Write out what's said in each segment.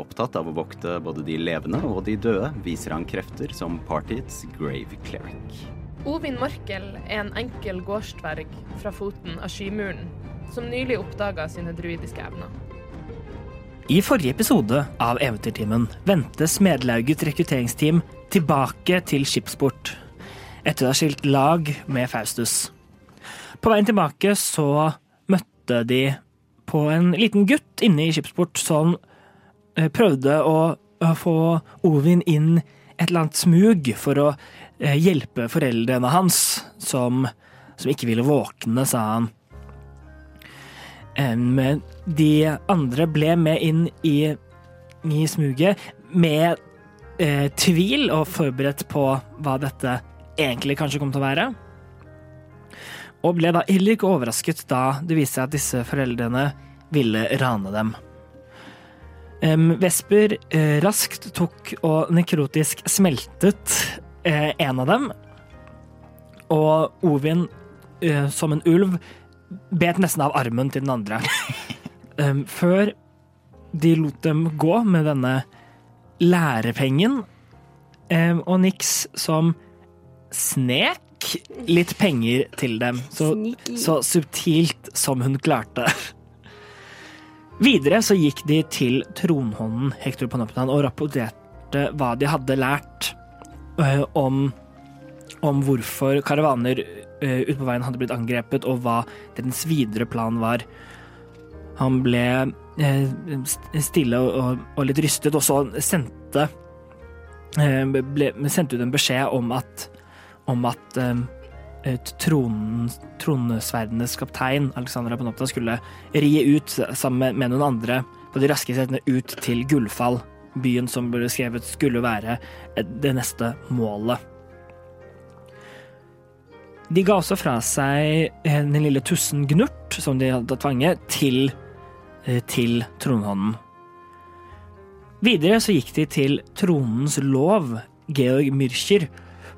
Opptatt av å vokte både de levende og de døde, viser han krefter som partiets grave cleric. Ovin Markel er en enkel gårdsdverg fra foten av Skymuren, som nylig oppdaga sine druidiske evner. I forrige episode av Eventyrtimen vendte Smedlaugets rekrutteringsteam tilbake til skipsport etter å ha skilt lag med Faustus. På veien tilbake så møtte de på en liten gutt inne i skipsport som prøvde å, få Ovin inn et eller annet smug for å eh, hjelpe foreldrene hans, som, som ikke ville våkne, sa han. Men de andre ble med inn i, i smuget med eh, tvil og forberedt på hva dette egentlig kanskje kom til å være. Og ble da heller ikke overrasket da det viste seg at disse foreldrene ville rane dem. Vesper eh, raskt tok og nekrotisk smeltet eh, en av dem, og Ovin, eh, som en ulv, bet nesten av armen til den andre. før de lot dem gå med denne lærepengen, og Nix som snek litt penger til dem. Så, så subtilt som hun klarte. Videre så gikk de til tronhånden Hector Panoptan og rapporterte hva de hadde lært øh, om, om hvorfor karavaner øh, ute på veien hadde blitt angrepet, og hva dens videre plan var. Han ble øh, stille og, og, litt rystet, og så sendte ble, sendte ut en beskjed om at om at tronen, tronesverdenes kaptein, Alexandra Panopta, skulle rie ut sammen med, noen andre på de raske setene ut til Gullfall, byen som ble skrevet skulle være det neste målet. De ga også fra seg den lille tussen Gnurt, som de hadde tvanget, til, eh, til tronhånden. Videre så gikk de til tronens lov, Georg Myrcher,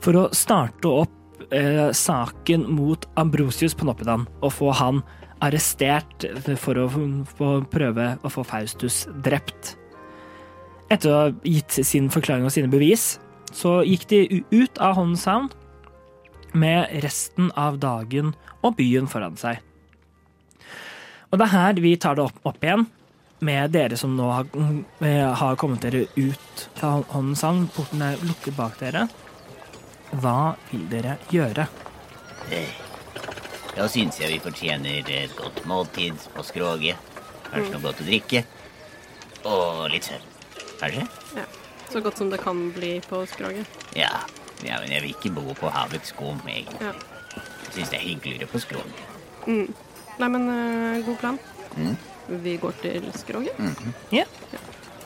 for å starte opp eh, saken mot Ambrosius Panoppidan og få han arrestert for å få prøve å få Faustus drept. Etter å ha gitt sin forklaring og sine bevis, så gikk de ut av Håndshavn med resten av dagen og byen foran seg. Og det er her vi tar det opp, opp igjen med dere som nå har, eh, har kommet dere ut fra Håndshavn. Porten er lukket bak dere. Hva vil dere gjøre? Da syns jeg vi fortjener et godt måltid på skroget. Kanskje noe godt å drikke. Og litt søvn. Kanskje? Ja. Så godt som det kan bli på skroget. Ja. ja, men jeg vil ikke bo på havets skum, egentlig. Ja. Jeg syns det er hyggeligere på skroget. Nei, men uh, god plan. Mm. Vi går til skroget. Ja.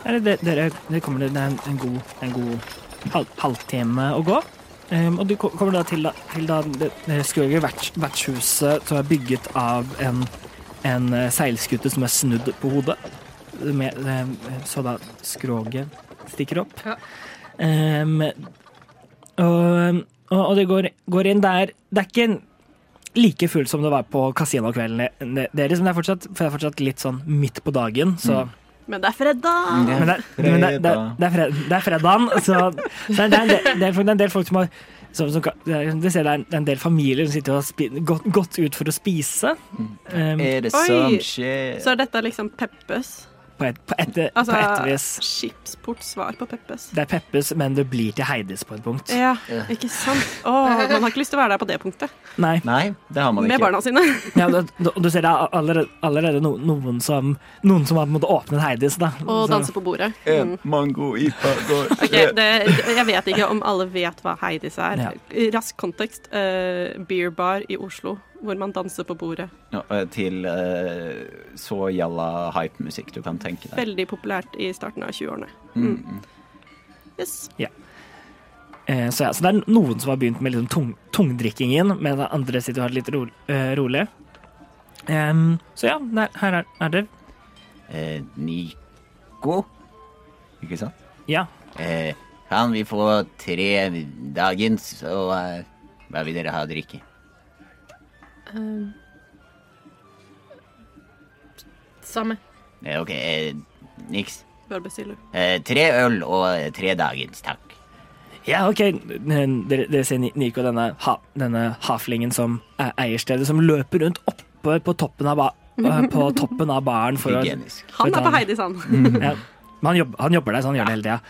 Er det, dere, det kommer det er en, en god, en god halv, halvtime å gå. Um, og du kommer da til, til da det, det skroget vertshuset som er bygget av en, en eh, seilskute som er snudd på hodet. Med, eh, så da skroget stikker opp. Ja. Um, og, og, og det går, går inn der Det er ikke like fullt som det var på kasinokvelden deres, men det er fortsatt, for det er fortsatt litt sånn midt på dagen, så Men det er fredag! men det, men det, det, det, er, fred, det er fredagen, så, så det, er en del, det, er, det er en del folk som har som, som, det er- ser det er en, del familier som sitter og har gått, gått ut for å spise. Um, Er det sånn som skjer? Så er dette liksom Peppes. På, et, på, et, Altså på et vis. Skipsportsvar på Peppes. Det er Peppes, men det blir til Heidis på et punkt. Ja, ikke sant? Å, man har ikke lyst til å være der på det punktet. Nei. Nei, det har man ikke. Med barna sine. Ja, du, du, du ser det er allerede, allerede no, noen som Noen som har på en måte åpnet Heidis. Da. Og danse på bordet. En Mm. mango ipa går okay, det, Jeg vet ikke om alle vet hva Heidis er. Ja. Rask kontekst. Uh, beer bar i Oslo, hvor man danser på bordet. Ja, eh, Til uh, så gjalla hype-musikk du kan tenke deg. Veldig populært i starten av 20-årene. Mm. Yes. Eh, så, ja, så det er noen som har begynt med liksom tung, tungdrikkingen, men andre sitter og har det litt ro, uh, rolig. Um, så ja, der, her er, er det. Eh, Nico, ikke sant? Ja. Eh, kan vi få tre dagens, og hva vil dere ha å drikke? Um, samme. Eh, ok, eh, niks. Bare bestill. Eh, tre øl og eh, tre dagens, takk. Ja, OK. Dere, dere ser Nico, denne, ha, denne haflingen som er eierstedet, som løper rundt oppe på toppen av, ba, eh, på toppen av baren for å Hygienisk. Han er på Heidi Heidis, han. ja. Han, jobber, han jobber der, så han gjør det hele tida.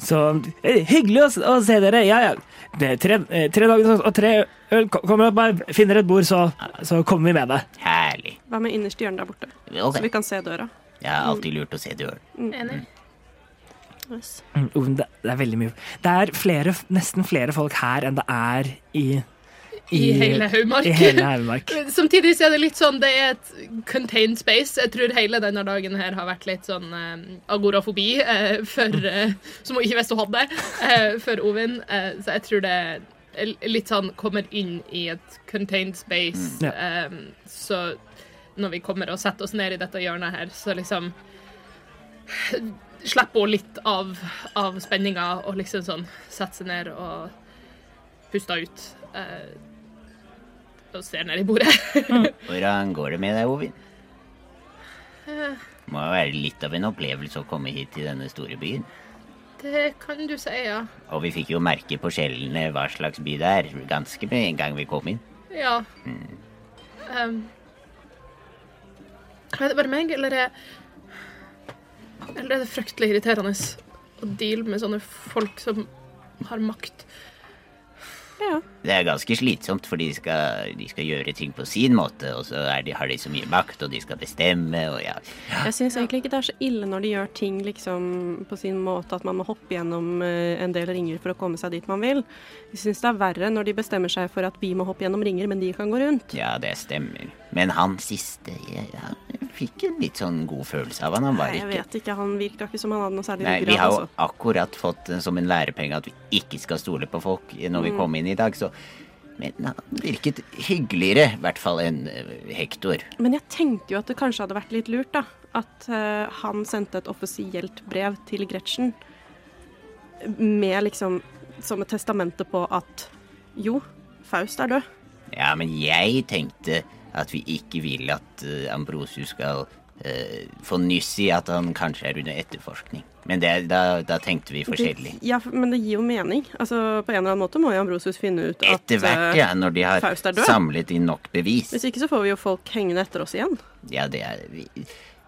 Så eh, hyggelig å, å se dere. Ja, ja. Det er tre, eh, tre dager og tre øl. Kom- Kommer opp, bare finner et bord, så, så kommer vi med deg. Herlig. Hva med innerste hjørne der borte? okay. Så vi kan se døra. jeg har alltid lurt å se døren. Enig. Yes. Mm, oh, det, det er veldig mye. Det er flere, nesten flere folk her enn det er i I. I hele Haugmark. Samtidig så er det litt sånn Det er et contained space. Jeg tror hele denne dagen her har vært litt sånn uh, agorafobi uh, for uh, Som hun ikke visste hun hadde, uh, for Ovin. Så jeg tror det er litt sånn kommer inn i et contained space. Mm. Ja. um, så når vi kommer og setter oss ned i dette hjørnet her, så liksom Slipper hun litt av, av spenninga og liksom sånn setter seg ned og puster ut. Eh, og ser ned i bordet. Hvordan går det med deg, Ovin? Må jo være litt av en opplevelse å komme hit til denne store byen. Det kan du si, ja. Og vi fikk jo merke på skjellene hva slags by det er, ganske med en gang vi kom inn. Ja. Um, er det bare meg, eller er Eller er det fryktelig irriterende å deale med sånne folk som har makt? Ja. Det er ganske slitsomt, for de skal, de skal gjøre ting på sin måte, og så er de, har de så mye makt, og de skal bestemme, og ja. Jeg syns egentlig ikke det er så ille når de gjør ting liksom på sin måte at man må hoppe gjennom eh, en del ringer for å komme seg dit man vil. Jeg syns det er verre når de bestemmer seg for at vi må hoppe gjennom ringer, men de kan gå rundt. Ja, det stemmer. Men han siste jeg, jeg fikk en litt sånn god følelse av han. Han var Nei, jeg ikke vet ikke, han virka ikke som han hadde noe særlig Nei, vi har jo Altså. akkurat fått eh, som en lærepenge at vi ikke skal stole på folk når vi kom inn i dag, så Men han virket hyggeligere, i hvert fall, enn eh, Hector. Men jeg tenkte jo at det kanskje hadde vært litt lurt, da. At uh, han sendte et offisielt brev til Gretchen med liksom som et testamente på at jo, Faust er død. Ja, men jeg tenkte at vi ikke vil at uh, Ambrosius skal få nyss i at han kanskje er under etterforskning. Men det, da, da tenkte vi forskjellig. Det, ja, men det gir jo mening. Altså, På en eller annen måte må jo Ambrosius finne ut at Etter hvert, eh, ja, når de har Faust er død. samlet inn nok bevis. Hvis ikke så får vi jo folk hengende etter oss igjen. Ja, det er Vi,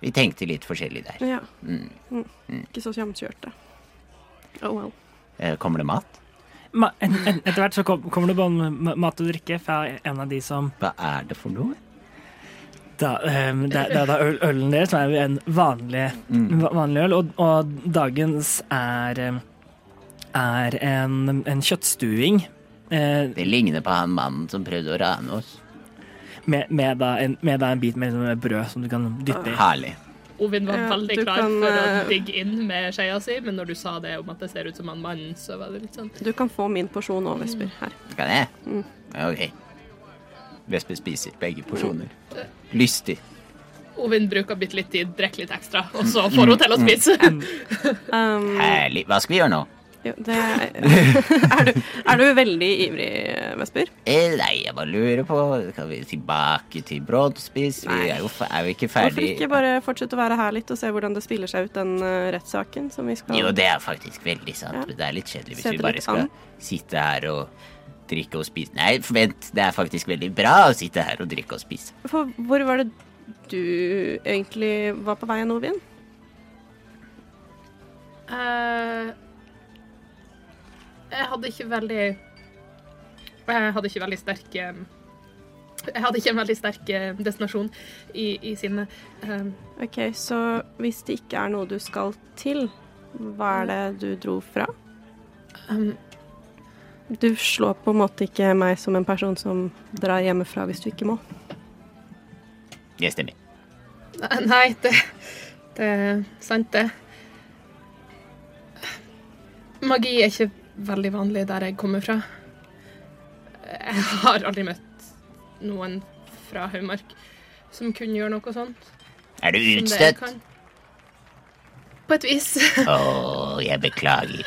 vi tenkte litt forskjellig der. Ja. Mm. Mm. Ikke så samkjørte. Oh well. Eh, Kommer det mat? Ma, etter hvert så kom, kommer det både mat og drikke fra en av de som Hva er det for noe? Da, um, det, det er da øl, ølen deres, som er en vanlig, mm. vanlig øl, og, og dagens er ehm, er en, en kjøttstuing eh, Det ligner på han mannen som prøvde å rane oss. med, med, da en, med da en bit med med, brød som du kan dyppe i. Herlig. Ovin var Ja, veldig klar kan, for å eh, digge inn med skeia si, men når du sa det om at det ser ut som han mannen, så var det litt sånn Du kan få min porsjon òg, Vesper. Her. Kan jeg? Mm. Ok. Vesper spiser begge porsjoner. Lystig. Ovin bruker bitte litt tid, drikker litt ekstra, og så får hun til å spise. Um, Herlig. Hva skal vi gjøre nå? jo, det, er, du, er du veldig ivrig, Vesper? Eh, nei, jeg bare lurer på Skal vi tilbake til Broadspiss? Vi er jo er vi ikke Hvorfor ikke bare fortsette å være her litt og se hvordan det spiller seg ut, den uh, rettssaken som vi skal Jo, det er faktisk veldig sant. Ja. Det er litt kjedelig hvis vi bare skal an. sitte her og drikke og spise. Nei, vent. Det er faktisk veldig bra å sitte her og drikke og spise. For hvor var det du egentlig var på vei, Novin? Uh, jeg hadde ikke veldig Jeg hadde ikke veldig sterk eh, Jeg hadde ikke en veldig sterk eh, destinasjon i, i sinnet. Uh, OK, så hvis det ikke er noe du skal til, hva er det du dro fra? um, Du slår på en måte ikke meg som en person som drar hjemmefra hvis du ikke må. Det stemmer. Nei, det, det er sant, det. Magi er ikke veldig vanlig der jeg kommer fra. Jeg har aldri møtt noen fra Haumark som kunne gjøre noe sånt. Er du utstøtt? På et vis. Å, jeg beklager.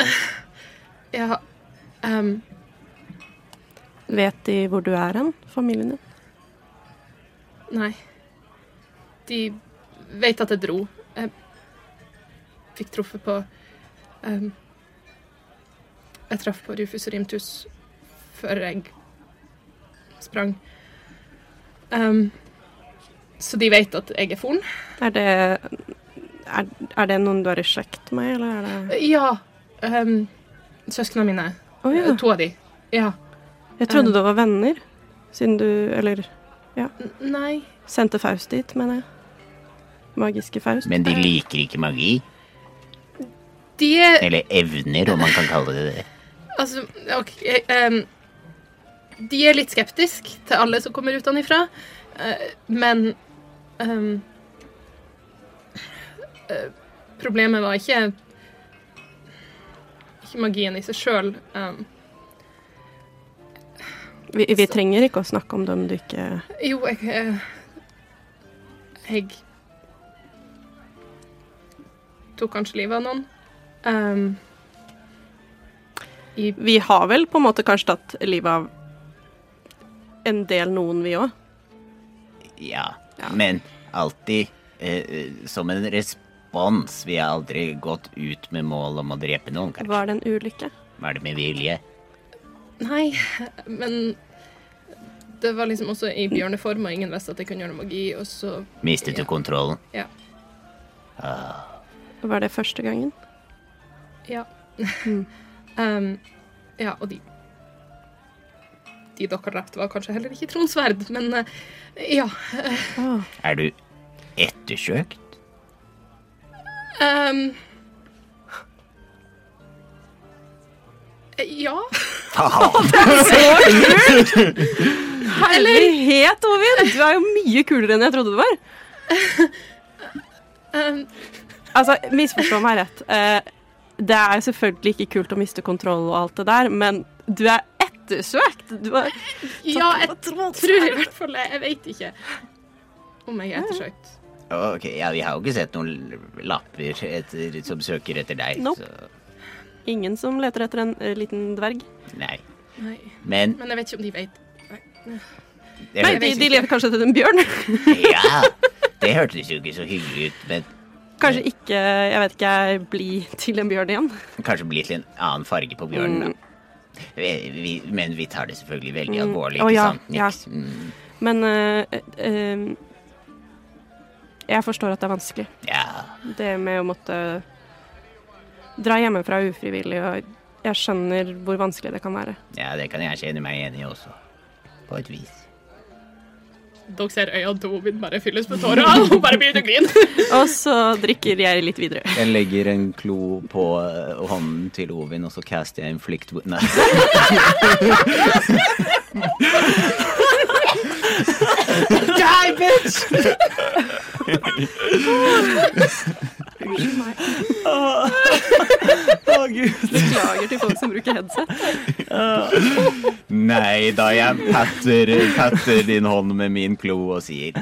ja. Ehm, Vet de hvor du er hen, familien din? nei. De vet at jeg dro. Jeg fikk truffet på um, Jeg traff på Rufus Rimtus før jeg sprang. Um, så de vet at jeg er foren. Er det, er, er det noen du er i slekt med, eller er det Ja. Um, Søsknene mine. Å ja. To av de. Ja. Jeg trodde det var venner, siden du Eller N- Nei. sendte Faust dit, mener jeg. Magiske Faust. Men de liker ikke magi. De er Eller evner, om man kan kalle det det. Altså, OK um, De er litt skeptiske til alle som kommer utenfra, uh, men um, uh, Problemet var Ikke magien i seg sjøl. Um, vi, vi trenger ikke å snakke om dem du ikke jo, jeg eh, Jeg tok kanskje livet av noen. Um, i Vi har vel på en måte kanskje tatt livet av en del noen, vi òg. Ja, Ja. men alltid eh, som en respons. Vi har aldri gått ut med mål om å drepe noen, kanskje. Var det en ulykke? Var det med vilje? Nei, men det var liksom også i bjørneform, og ingen visste at jeg kunne gjøre noe magi, og så Mistet du Ja. kontrollen? Ja. Var det første gangen? Ja. um, ja, og de De dere drepte, var kanskje heller ikke Trond Sverd, men uh, ja. Ah, Er du ettersøkt? Um, ja. Herlighet, Ovin! Du er jo mye kulere enn jeg trodde du var. Um, Altså, misforstå meg rett. Eh, det er selvfølgelig ikke kult å miste kontroll og alt det der, men du er ettersøkt. Du er ja, jeg tror i hvert fall det. Jeg vet ikke om jeg er ettersøkt. Ok, ja, Vi har jo ikke sett noen lapper etter, som søker etter deg. Nope. Så ingen som leter etter en uh, liten dverg. nei. Nei. Men Men jeg vet ikke om de vet. det, Nei, de, de leter kanskje etter en bjørn. ja, det hørtes jo ikke så hyggelig ut. Men Kanskje ikke, jeg vet ikke, bli til en bjørn igjen. kanskje bli til en annen farge på bjørnen. da. Vi, vi, men vi tar det selvfølgelig veldig Mm. alvorlig, ikke ikke ja, sant? Nix? Mm, Men uh, eh, jeg forstår at det er vanskelig. Yeah. Det med å måtte dra hjemmefra ufrivillig, og jeg skjønner hvor vanskelig det kan være. ja, det kan jeg kjenne meg enig i også. På et vis. Dere ser øynene til Ovin bare fylles med tårer, og hun bare begynner å grine. Og så drikker jeg litt videre. Jeg legger en klo på eh, hånden til Ovin, og så caster jeg inflict wi- Nei. Die, meg. Å, gud. Beklager til folk som bruker headset. Nei da, jeg patter, patter din hånd med min klo og sier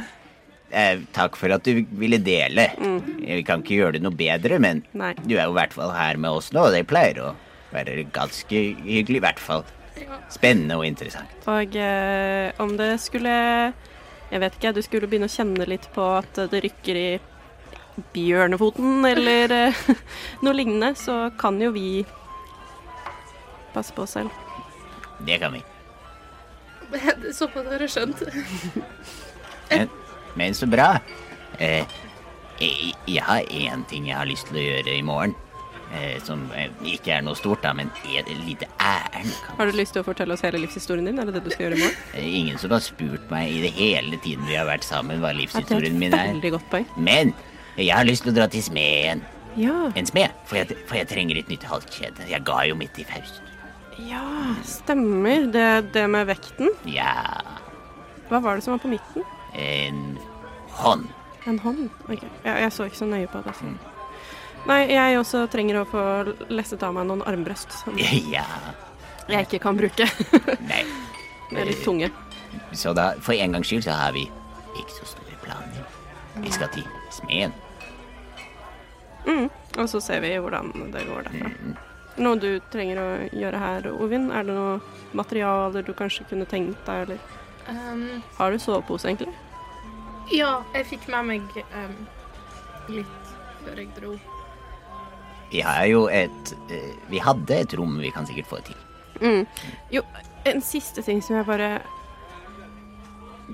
eh, takk for at du ville dele. Vi kan ikke gjøre det noe bedre, men Nei. du er jo i hvert fall her med oss nå, og det pleier å være ganske hyggelig, i hvert fall. Spennende og interessant. Og eh, om det skulle Jeg vet ikke, du skulle begynne å kjenne litt på at det rykker i bjørnefoten eller eh, noe lignende, så kan jo vi passe på oss selv. Det kan vi. Såpass har jeg skjønt. Men, men så bra. Eh, jeg, jeg har én ting jeg har lyst til å gjøre i morgen. Eh, som eh, ikke er noe stort, da, men et lite ærend. Har du lyst til å fortelle oss hele livshistorien din? Er det det du skal gjøre i morgen? Er Ingen som har spurt meg i det hele tiden vi har vært sammen, hva livshistorien min er. veldig godt poeng. Men jeg har lyst til å dra til smeden. Ja, En smed, for jeg, for jeg trenger et nytt halskjede. Jeg ga jo mitt til Faust. ja stemmer. Det, det med vekten. Ja, Hva var det som var på midten? en hånd. En hånd? Ok, jeg, jeg så ikke så nøye på det. Så. Nei, jeg også trenger å få lesset av meg noen armbrøst som Ja, jeg ikke kan bruke. nei. De er litt tunge. Så da, for en gangs skyld, så har vi ikke så store planer. Vi skal til smeden. Mm. Og så ser vi hvordan det går derfra. Noe du trenger å gjøre her, Ovin? Er det noe materialer du kanskje kunne tenkt deg, eller Um, har du sovepose, egentlig? ja, jeg fikk med meg um, litt før jeg dro. Vi har jo et eh, Vi hadde et rom vi kan sikkert få til. Mm. Jo, en siste ting som jeg bare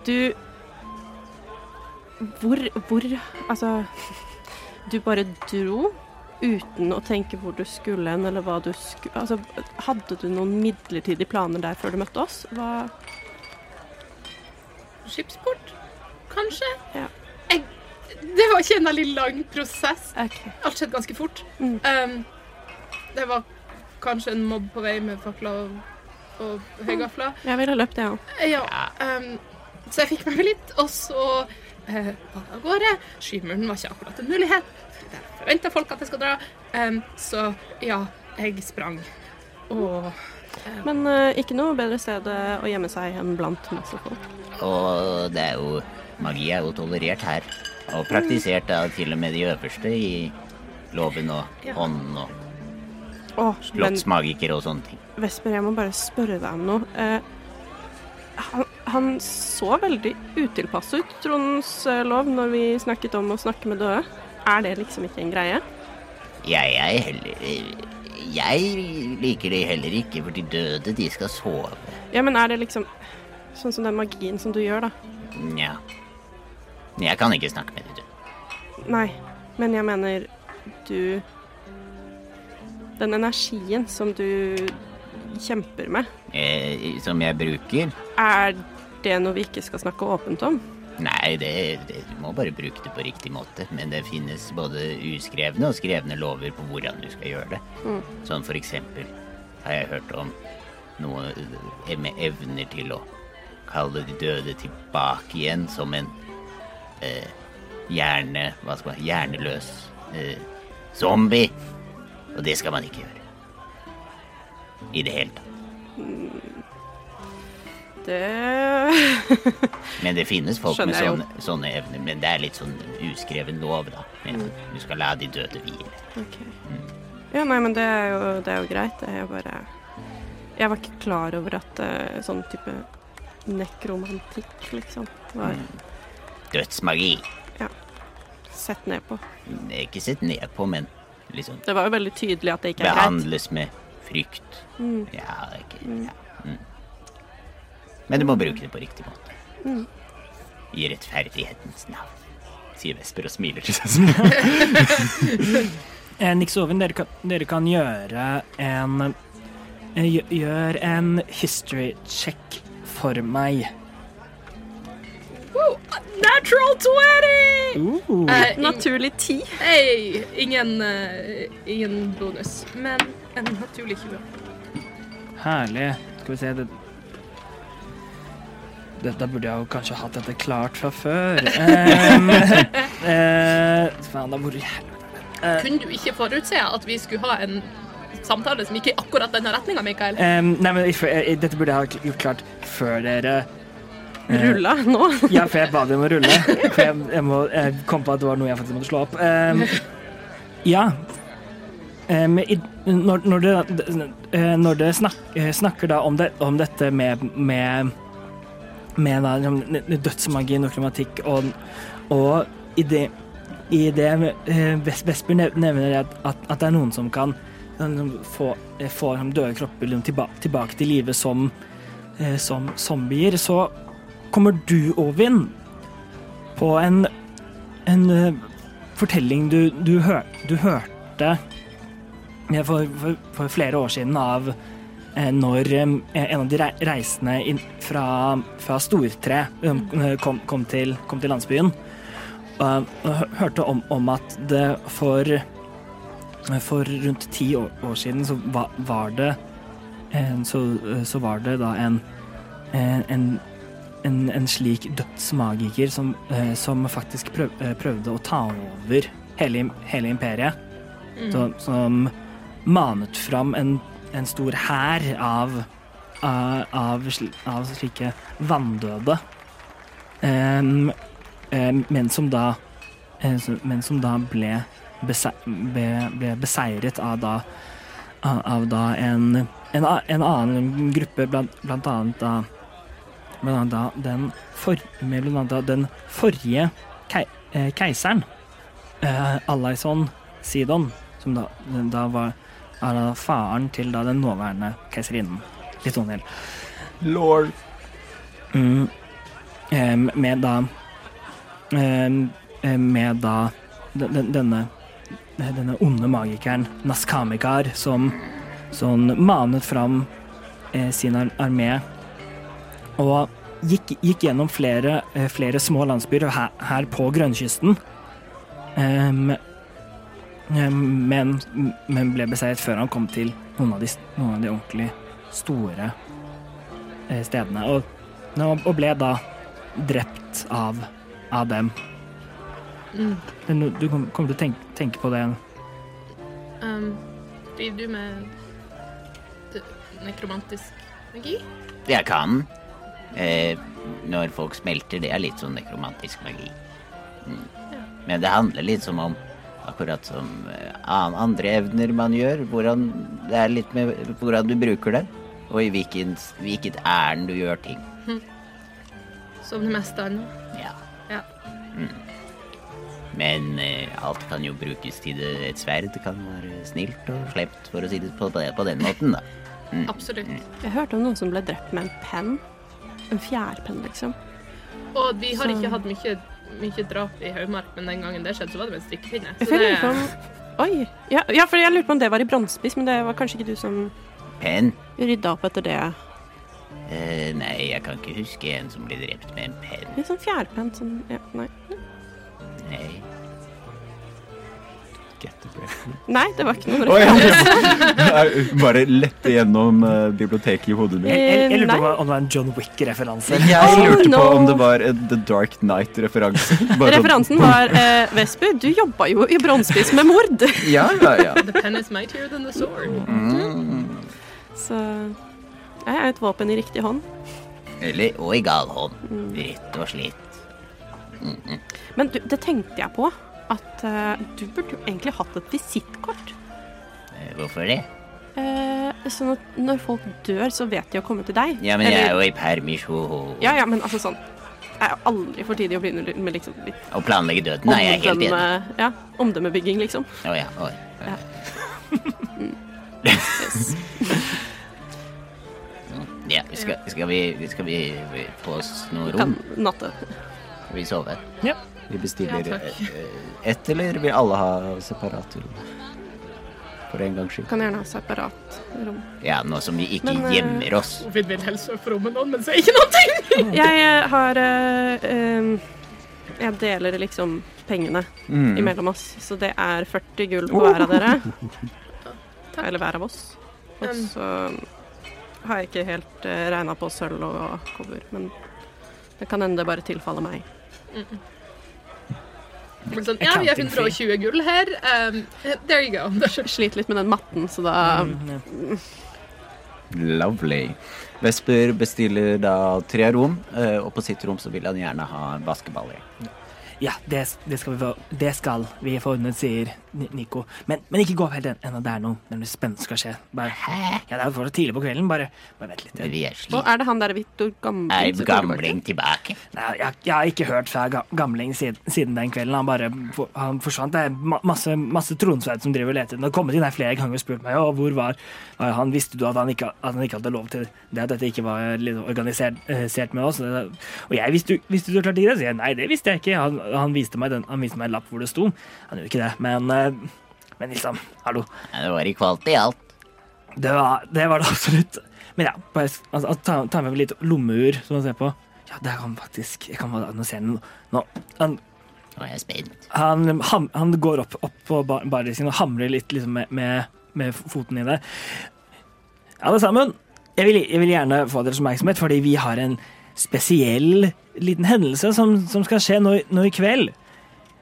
Du Hvor Hvor Altså Du bare dro uten å tenke hvor du skulle hen, eller hva du skulle Altså, hadde du noen midlertidige planer der før du møtte oss? Hva Skipsport, kanskje? Ja. Det var ikke en veldig lang prosess. Okay. Alt skjedde ganske fort. Mm. Um, det var kanskje en mobb på vei med fakler og, og høygafler. Jeg ville løpt, jeg òg. Ja, um, så jeg fikk med meg litt, og så uh, var det av gårde. Skymuren var ikke akkurat en mulighet. Der forventa folk at jeg skal dra. Um, så ja, jeg sprang. Og Men uh, ikke noe bedre sted eh, å gjemme seg enn blant masse folk. Og det er jo Magi er jo tolerert her. Og praktisert da til og med de øverste i loven og Ja. ånden og oh, slottsmagikere og sånne ting. Vesper, jeg må bare spørre deg om noe. Eh, han, han så veldig utilpass ut, Trondens eh, lov, når vi snakket om å snakke med døde. Er det liksom ikke en greie? Jeg, jeg heller Jeg liker det heller ikke, for de døde, de skal sove. Ja, men er det liksom sånn som den magien som du gjør, da? Nja. Jeg kan ikke snakke med døde. Nei, men jeg mener du Den energien som du kjemper med, Eh, som jeg bruker. er det noe vi ikke skal snakke åpent om? Nei, det, det, du må bare bruke det på riktig måte. Men det finnes både uskrevne og skrevne lover på hvordan du skal gjøre det. Mm. Sånn for eksempel har jeg hørt om noe eh, med evner til å kalle de døde tilbake igjen som en eh, hjerne... Hva skal man Hjerneløs eh, zombie. Og det skal man ikke gjøre. I det hele tatt. Det Men det finnes folk med jeg sånne, sånne evner. Men det er litt sånn uskreven lov, da. Men Mm. Du skal la de døde hvile. Ok. Ja, nei, men det er jo, det er jo greit. Det er bare Jeg var ikke klar over at uh, sånn type nekromantikk, liksom, var Dødsmagi. sett ned på. Er ikke sett ned på, men liksom Det var jo veldig tydelig at det ikke er greit. behandles med frykt. Mm. Ja, det er ikke ja. mm. Men du må bruke det på riktig måte. Mm. I rettferdighetens navn. Sier Vesper og smiler til seg selv. Eh, Nix Ovin, dere kan, dere kan gjøre en eh, gjø- Gjør en history check for meg. Natural 20! Uh. Et Naturlig ti. Hei, ingen, uh, ingen bonus, men en naturlig 20. Herlig. Skal vi se det. Dette burde jeg jo kanskje hatt dette klart fra før. Um, eh, faen, da hvor i helvete Eh, Kunne du ikke forutse at vi skulle ha en samtale som gikk i akkurat denne retninga, Mikael? um, Nei, men if- dette burde jeg ha gjort klart før dere Rulla nå. Ja, for jeg ba dem om å rulle. For jeg, jeg, må, jeg kom på at det var noe jeg faktisk måtte slå opp. Um, ja. Um, i, når, når dere eh, når dere snak, eh, snakker da om, det, om dette med, med, med da, liksom, dødsmagi, nekromatikk og, og i det, i det eh, Vesper nevner at, at, at det er noen som kan liksom, få, eh, få liksom, døde kropper tilbake, tilbake til live som, eh, som zombier, så kommer du, Ovin, på en, en eh, fortelling du, du, hør, du hørte for, for, for flere år siden av eh, når eh, en av de reisende inn fra, fra Stortre eh, kom, kom, til, kom til landsbyen. Og og hørte om, om at det for, for rundt ti år, år siden så var, var det eh, så, så var det da en, en, en en, slik dødsmagiker som, eh, som faktisk prøv, eh, prøvde å ta over hele, hele imperiet. som, som manet fram en, en stor hær av, av, av, sl- av slike vanndøde. Um, um, men som da eh, Men som da ble, bese, ble, ble beseiret av da av, av da en, en, en annen gruppe, blant, blant annet da Blant annet da den, for, med blant annet den forrige kei, eh, keiseren, eh, Alaison Sidon, som da, da var da faren til da den nåværende keiserinnen. Litt sånn helt. Lord. Mm. eh, med da em, em, Med da den, den- denne denne onde magikeren Naskamikar som sånn manet fram eh, sin ar armé og gikk, gikk gjennom flere, eh, flere små landsbyer her, her på grønnkysten. Em, men, men ble beseiret før han kom til noen av de, noen av de ordentlig store eh, stedene. Og, og ble da drept av, av dem. Mm. Du kommer Du kom- til å tenke, tenke på det Um, driver du med nekromantisk magi? Jeg kan. Eh, når folk smelter, det er litt sånn nekromantisk magi. Mm. Men det handler litt som om Akkurat som eh, andre evner man gjør. Hvordan, det er litt med hvordan du bruker det, og i hvilken, hvilket ærend du gjør ting. Som det meste annet? Ja. Ja. Men eh, alt kan jo brukes til det. Et sverd kan være snilt og slemt, for å si det på, på, på den måten, da. Absolutt. Jeg hørte om noen som ble drept med en penn. En fjærpenn, liksom. Og vi har Så- ikke hatt mye, mye drap i Haumark, men den gangen det skjedde, så var det med en strikkepinne. Jeg Så lurer det, om Oi. Ja, ja, for jeg lurte på om det var i Brannspiss, men det var kanskje ikke du som Penn? rydda opp etter det. Eh, nei, jeg kan ikke huske en som ble drept med en penn. Litt sånn fjærpenn sånn ja, Nei. Nei. Get the. Nei, det var ikke noe referanse. Bare lette gjennom eh, biblioteket i hodet mitt. Jeg, jeg, jeg lurte på om det var en John Wick-referanse. Jeg Oh, lurte på om det var en The Dark Night-referanse. Sånn- Referansen var eh, Vesper, du jobba jo i Brannspiss med mord. Ja, ja, ja. The pen is mightier than the sword. Mm. Så jeg er et våpen i riktig hånd. Eller og i gal hånd. Rett og slett. Men du, det tenkte jeg på. At uh, du burde jo egentlig hatt et visittkort. Eh, Hvorfor det? Uh, sånn at når folk dør, så vet de å komme til deg. Ja, men jeg er jo i permisjon. Ja, ja, men altså sånn Det er aldri for tidlig å begynne med liksom litt Å planlegge døden nei, jeg helt enig. ja, omdømmebygging, liksom. Å ja. Oh, ja. Yes. ja skal, skal, vi, skal vi få oss noe Kan rom? natte. Skal vi sove? Vi bestiller Ja, eh, ett, eller vil alle ha separat rom? For en gangs skyld. Kan gjerne ha separat rom. Ja, nå som vi ikke Men, eh, gjemmer oss. Vi vil helst være på rommet med noen, men sier ikke noe. Jeg eh, har em, Jeg deler liksom pengene Mm. imellom oss, så det er 40 gull på hver av dere. Eller hver av oss. Og Um. så har jeg ikke helt uh, regna på sølv og kobber, men det kan hende det bare tilfaller meg. Men sånn, ja, vi har 120 gull her. Um, there you go. Sliter litt med den matten, så da Mm, Lovely. Vesper bestiller da tre rom, eh, og på sitt rom så vil han gjerne ha en basketball i. Ja, det, det, skal vi få, det skal vi få ordnet, sier Nico. Men, men ikke gå opp helt en- ennå. Det er noe nemlig spennende skal skje. Bare, ja, det er fortsatt tidlig på kvelden. Bare, bare vent litt. Vi er Og er det han der Victor Gamling? Er gamling tilbake? Nei, jeg, jeg har ikke hørt fra Gamling siden, siden den kvelden. Han bare han forsvant. Det er masse, masse tronsverd som driver og leter. Han har kommet inn her flere ganger og spurt meg og hvor var, var han. Visste du at han, ikke, at han ikke hadde lov til det, at dette ikke var litt organisert eh, med oss? Og jeg visste, du- visste du klart ikke det? Så jeg, nei, det visste jeg ikke. Han, han, viste den, han viste meg en lapp hvor det sto. Han gjorde ikke det, men, eh, men liksom, hallo. Ja, det var i kvalitet i alt. Det var det, var det absolutt. Men ja, bare altså, ta, ta med litt lommeur, som man ser på. Ja, det kan faktisk Jeg kan bare annonsere den nå. Han, Nå er jeg spent. han, han, han går opp, opp på bardisken og hamrer litt liksom, med, med, med foten i det. Alle sammen, jeg vil, jeg vil gjerne få deres oppmerksomhet, fordi vi har en spesiell liten hendelse som, som skal skje nå, nå i kveld.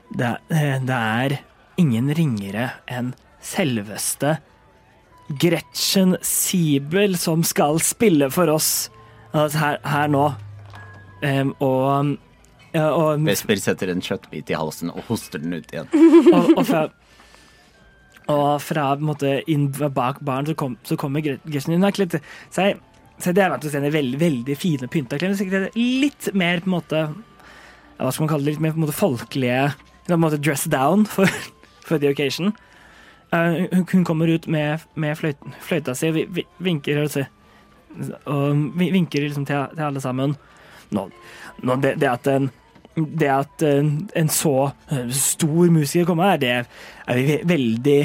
Det, eh, det er ingen ringere enn selveste Gretchen Siebel som skal spille for oss altså her, her nå. Um, og, og, Vesper setter en kjøttbit i halsen og hoster den ut igjen. og, og fra og fra måte, inn bak baren så, kom, så kommer Gretchen inn. Hun har kledd seg så det har vært veldig, veldig fine pynta klær. Er Litt mer på en måte Hva skal man kalle det? Litt mer på en måte folkelige På en måte dress down for, for the occasion. Uh, hun, kommer ut med, med fløyten, fløyta si og vi, vi, vinker og, og vi, vinker liksom til, til alle sammen. Nå, nå det, det at en det at en, en så eh, stor musiker kommer her, det er vi veldig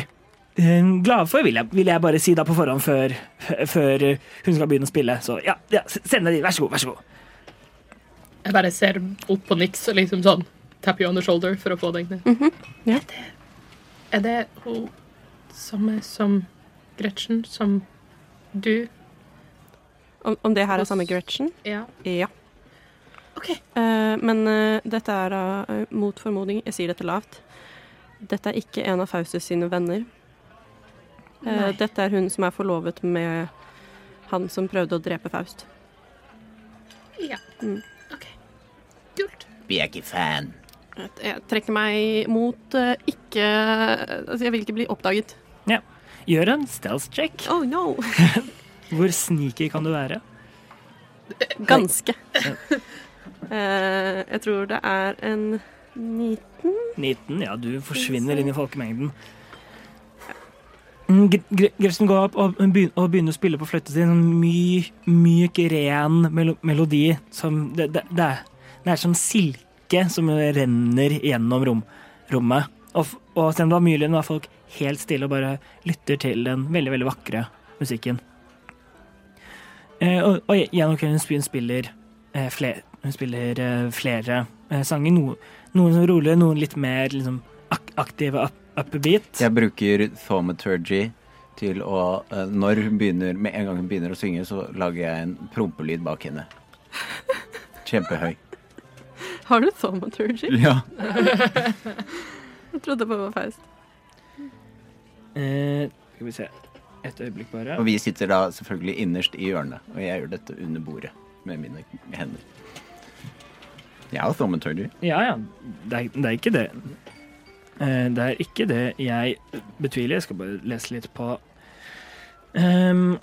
glade for, vil jeg, vil jeg bare si da på forhånd før, før hun skal begynne å spille. Så ja, ja send deg dit. Vær så god, vær så god. Jeg bare ser opp på Nix og liksom sånn tap you on the shoulder for å få deg ned. ja. Er det, er det hun samme som Gretchen, som du? Om, om det her er samme Gretchen? Ja. Ja. OK. Uh, men uh, dette er da uh, mot formodning, jeg sier dette lavt. Dette er ikke en av Faustus sine venner. Eh, Nei. dette er hun som er forlovet med han som prøvde å drepe Faust. Ja. Mm. OK. Kult. Vi er ikke fan. Jeg trekker meg mot eh, ikke Altså, jeg vil ikke bli oppdaget. Gjør en stealth check. Oh no! Hvor sneaky kan du være? Ganske. Eh, jeg tror det er en 19. 19. Ja, du forsvinner inn i folkemengden. Mm, Gre- Gre- Gretchen går opp og begynner, å spille på fløyta si. En myk, myk, ren melodi. Som det, det, det, er, det er som silke som renner gjennom rom, rommet. Og, og selv om det var mye lyd, var folk helt stille og bare lytter til den veldig, veldig vakre musikken. Eh, og, gjennom kvelden spiller, spiller, eh, flere, hun spiller eh, flere eh, sanger. No, noen som roligere, noen litt mer liksom, ak aktive up, upbeat. Jeg bruker thaumaturgy til å eh, Når hun begynner, med en gang hun begynner å synge, så lager jeg en prompelyd bak henne. Kjempehøy. Har du thaumaturgy? Ja. Jeg trodde på Faust. Eh, skal vi se Et øyeblikk bare. Og vi sitter da selvfølgelig innerst i hjørnet, og jeg gjør dette under bordet med mine hender. Jeg har thaumaturgy. Ja, ja. Det er, det er ikke det. Eh, det er ikke det jeg betviler. Jeg skal bare lese litt på um,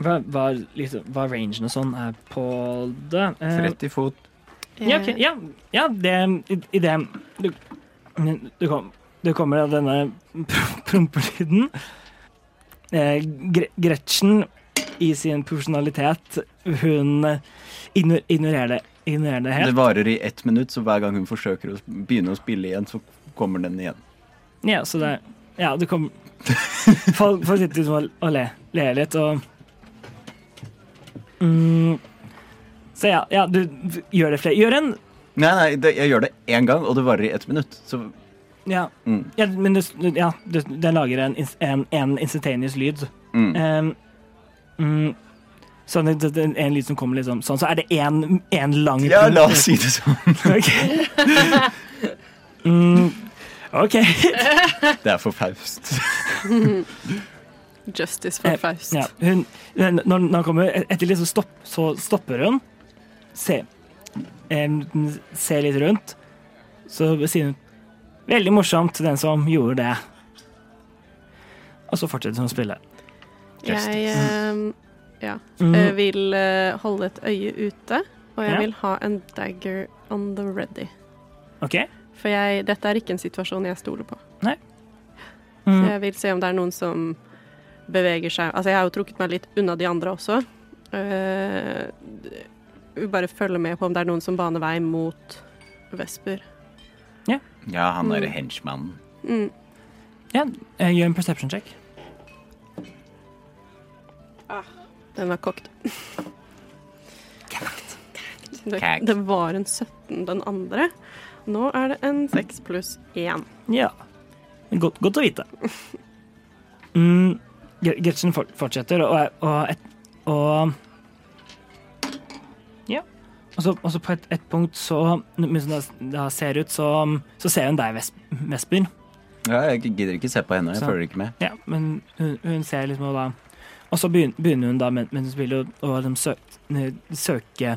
hva, hva, liksom, hva rangen og sånn er på det. Um, 30 fot. Ja, okay, ja, ja, det i, i det du, du, kom, du kommer av denne prompelyden. Eh, Gretchen, i sin profesjonalitet, hun ignorerer det, ignorerer det Det varer i ett minutt, så hver gang hun forsøker å begynne å spille igjen, så kommer den igjen. Ja, så det Ja, du kom Folk, sitter liksom og, og le, ler litt, og mm, Så ja, ja, du gjør det flere Gjør en Nei, nei, det, jeg gjør det én gang, og det varer i ett minutt. Så Ja, mm, ja men du, ja, du, den lager en, en, en instantaneous lyd. mm. Um, mm, sånn, det, det, er en lyd som kommer liksom sånn, så er det én en lang Ja, la oss si det sånn. Ok. OK. Det er for Faust. Justice for Eh, Faust. Ja, hun, når, når han kommer etter litt, så, stopp, så stopper hun. Se, em, ser litt rundt. Så sier hun 'Veldig morsomt, den som gjorde det'. Og så fortsetter hun å spille. Jeg eh, ja, Mm. jeg vil eh, holde et øye ute, og jeg Ja. vil ha en dagger on the ready. OK? For jeg, dette er ikke en situasjon jeg stoler på. Så Mm. jeg vil se om det er noen som beveger seg Altså, jeg har jo trukket meg litt unna de andre også. Uh, bare følge med på om det er noen som baner vei mot Vesper. Ja, han derre Mm. henchmannen. Mm. Ja, gjør en perception check. Den var kokt. Det, Kag. det var en 17 den andre. Nå er det en 6 pluss 1. Ja. Godt, godt å vite. Mm, Gretchen fortsetter, og, og, et, og Ja. Og så, og så på et, et punkt så Mens da ser ut, så, så ser hun deg, Ves- Vesper. Ja, jeg gidder ikke se på henne, jeg Så- følger ikke med. Ja, men hun, hun ser liksom og da Og så begynner hun da mens hun spiller, å- å liksom sø, eh, søke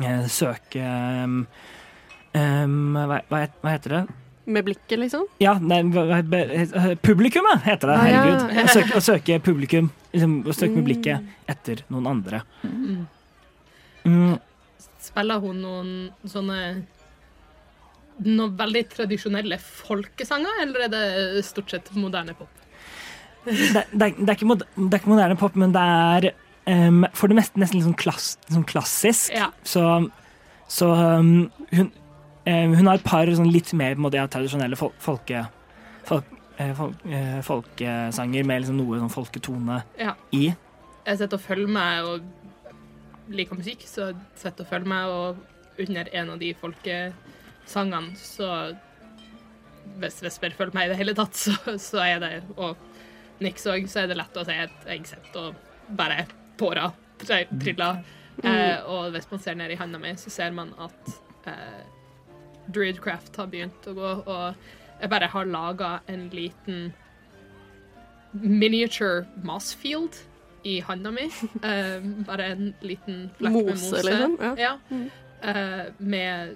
eh, Søke um, hva, hva, heter det? Med blikket, liksom? Ja, nei, publikummet heter det. Ah, ja. Herregud. Å søke, å søke publikum. Liksom, å søke med Mm. blikket etter noen andre. Mm. Mm, Spiller hun noen sånne noen veldig tradisjonelle folkesanger, eller er det stort sett moderne pop? det, det, det, er ikke moder, det er ikke moderne pop, men det er um, for det meste nesten litt sånn, klass, sånn klassisk. Ja. Så, så um, hun, hun har et par sånn litt mer måte, ja, tradisjonelle fol folke, fol fol eh, folkesanger med liksom noe sånn folketone Ja. i. Jeg sitter og følger med og liker musikk, så jeg sitter og følger med, og under en av de folkesangene, så Hvis Vesper følger med i det hele tatt, så, så er det Og Nix òg, så er det lett å si at jeg sitter og bare tårer tri- triller. Eh, og hvis man ser ned i handa mi, så ser man at eh, Druidcraft har begynt å gå, og jeg bare har laga en liten miniature mossfield i handa mi. Uh, bare en liten flekk med Mose, mose. liksom? Ja. Ja. Mm. Eh, med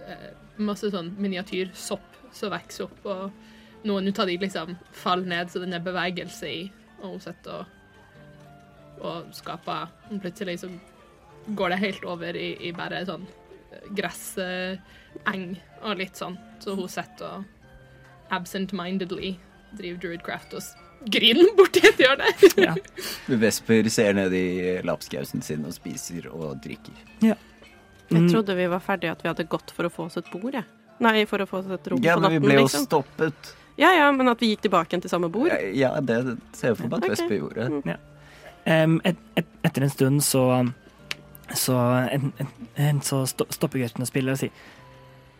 uh, masse sånn miniatyrsopp som vokser opp, og noen ut av de liksom faller ned, så den er bevegelse i, og hun sitter og, og skaper Plutselig så går det helt over i, i bare sånn eh, gresseng og litt sånn, så hun sitter og absent-mindedly driver druidcraft og griner borti et hjørne. Ja. Vesper ser ned i lapskausen sin og spiser og drikker. Jeg Mm. trodde vi var ferdige, at vi hadde gått for å få oss et bord, jeg. Nei, for å få oss et rom Ja, på men vi ble jo liksom. stoppet. Ja ja, men at vi gikk tilbake igjen til samme bord. Ja, det ser jeg for meg at Ok. Vesper gjorde. Em, et, et, etter en stund så så, en, en, en, så stopper gutten å spille og sier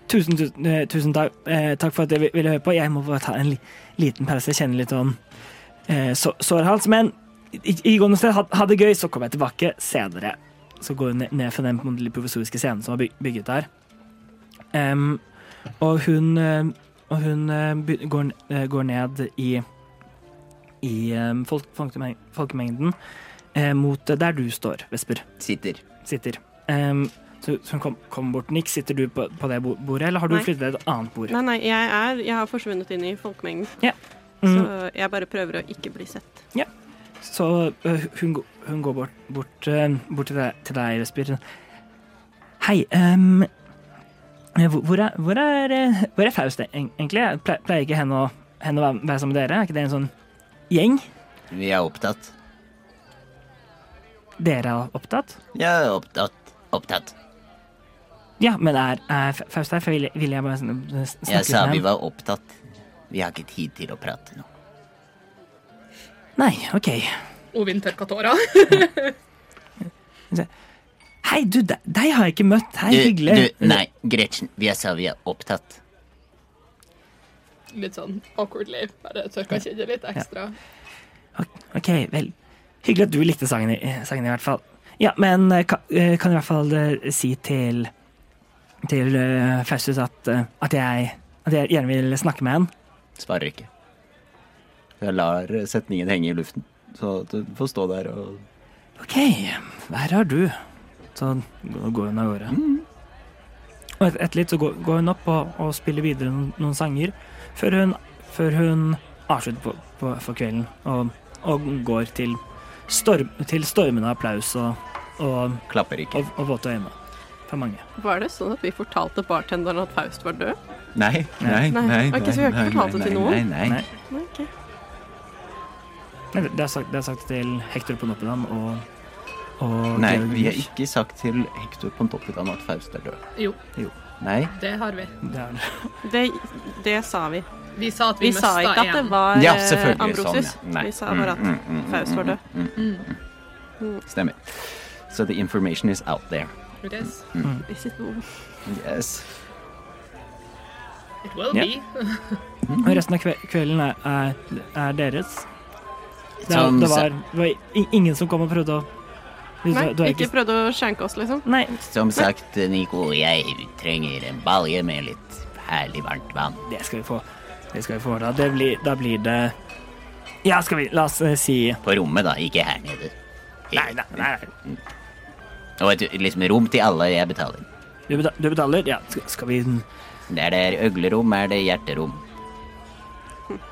Tusen, tusen, eh, tusen takk, eh, takk for at dere ville høre på. Jeg må bare ta en li, liten pause. Kjenne litt sånn eh, så, sår. Men i, i gående sted, ha, ha det gøy, så kommer jeg tilbake senere. Så går hun ned, ned fra den litt provisoriske scenen som var byg, bygget der. Um, og hun, eh, og hun eh, går, går ned i i folk, folkemengden eh, mot der du står, Vesper. Sitter. Sitter. Em, så kom, kom bort. Nick, sitter du på, på det bordet, eller har du flyttet til et annet bord? Nei, nei, jeg, er, jeg har forsvunnet inn i folkemengden. Mm, Så jeg bare prøver å ikke bli sett. Ja. så uh, hun, hun går bort, bort, uh, bort til, deg, til deg, Vesper. Hei, eh, hvor, hvor er, hvor er, hvor er Faust egentlig? Jeg Pleier ikke henne å, henne å være- være sammen med dere? Er ikke det en sånn gjeng? Vi er opptatt. Dere er opptatt? Jeg er opptatt. Opptatt. Ja, men er, er Faust her? For vil, vil jeg bare sn- snakke Jeg sa vi var opptatt. Vi har ikke tid til å prate nå. Nei, OK. Ovin tørka tåra. Hei, du, de- deg har jeg ikke møtt. Hei, Du, hyggelig. du, nei, Gretchen. Jeg sa vi er opptatt. Litt sånn awkwardly. Bare tørka kinnet litt ekstra. OK, vel. Hyggelig at du likte sangen, i- sangen i hvert fall. Ja, men kan, ka- eh, kan i hvert fall eh, si til til Festus at, eh, at jeg at jeg gjerne vil snakke med han. Svarer ikke. Jeg lar setningen henge i luften, så du får stå der og OK, her har du. Så går hun av gårde. Og et- etter litt så går, går hun opp og, og spiller videre noen, noen sanger, før hun, før hun avslutter på, på, for kvelden og, og går til, storm, til stormende applaus og, og, klapper ikke. og, og våte øyne for mange. Var det sånn at vi fortalte bartenderen at Faust var død? Nei, nei, Nei. nei. Ok, så vi har ikke nei, fortalt det til nei, noen? Nei, nei. Nei. Nei, ok. Det er sagt, det er sagt til Hector på Noppedan og, og Nei, Georg vi har ikke sagt til Hector Pontoppidan at Faust er død. Jo, Nei. det har vi. Det er, Det, det sa vi. Vi sa at vi, Vi sa ikke at det var Ja, eh. Ambrosius. Sånn, ja. Vi sa bare at Mm, mm, mm, Faust var død. mm, mm, Mm, mm. Stemmer. So the information is out there. It is. Is it no- Yes. It will yeah. be. og resten av kve- kvelden er, er, er deres. Det, er, det, var, det var ingen som kom og prøvde å du, Nei, du ikke prøvde å skjenke oss, liksom. Nei, Som sagt, Nico, jeg trenger en balje med litt herlig varmt vann. Det skal vi få. Det skal vi få. Da, det blir, da blir det Ja, skal vi La oss eh, si På rommet, da, ikke her nede. Nei, nei, nei. Og et liksom rom til alle jeg betaler. Du, beta- du betaler? Ja, skal, skal vi Der det er øglerom, er det hjerterom.